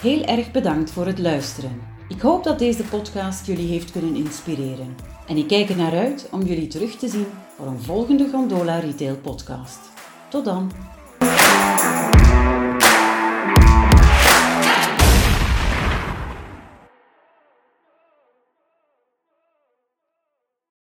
Heel erg bedankt voor het luisteren. Ik hoop dat deze podcast jullie heeft kunnen inspireren. En ik kijk er naar uit om jullie terug te zien voor een volgende Gondola Retail podcast. Tot dan!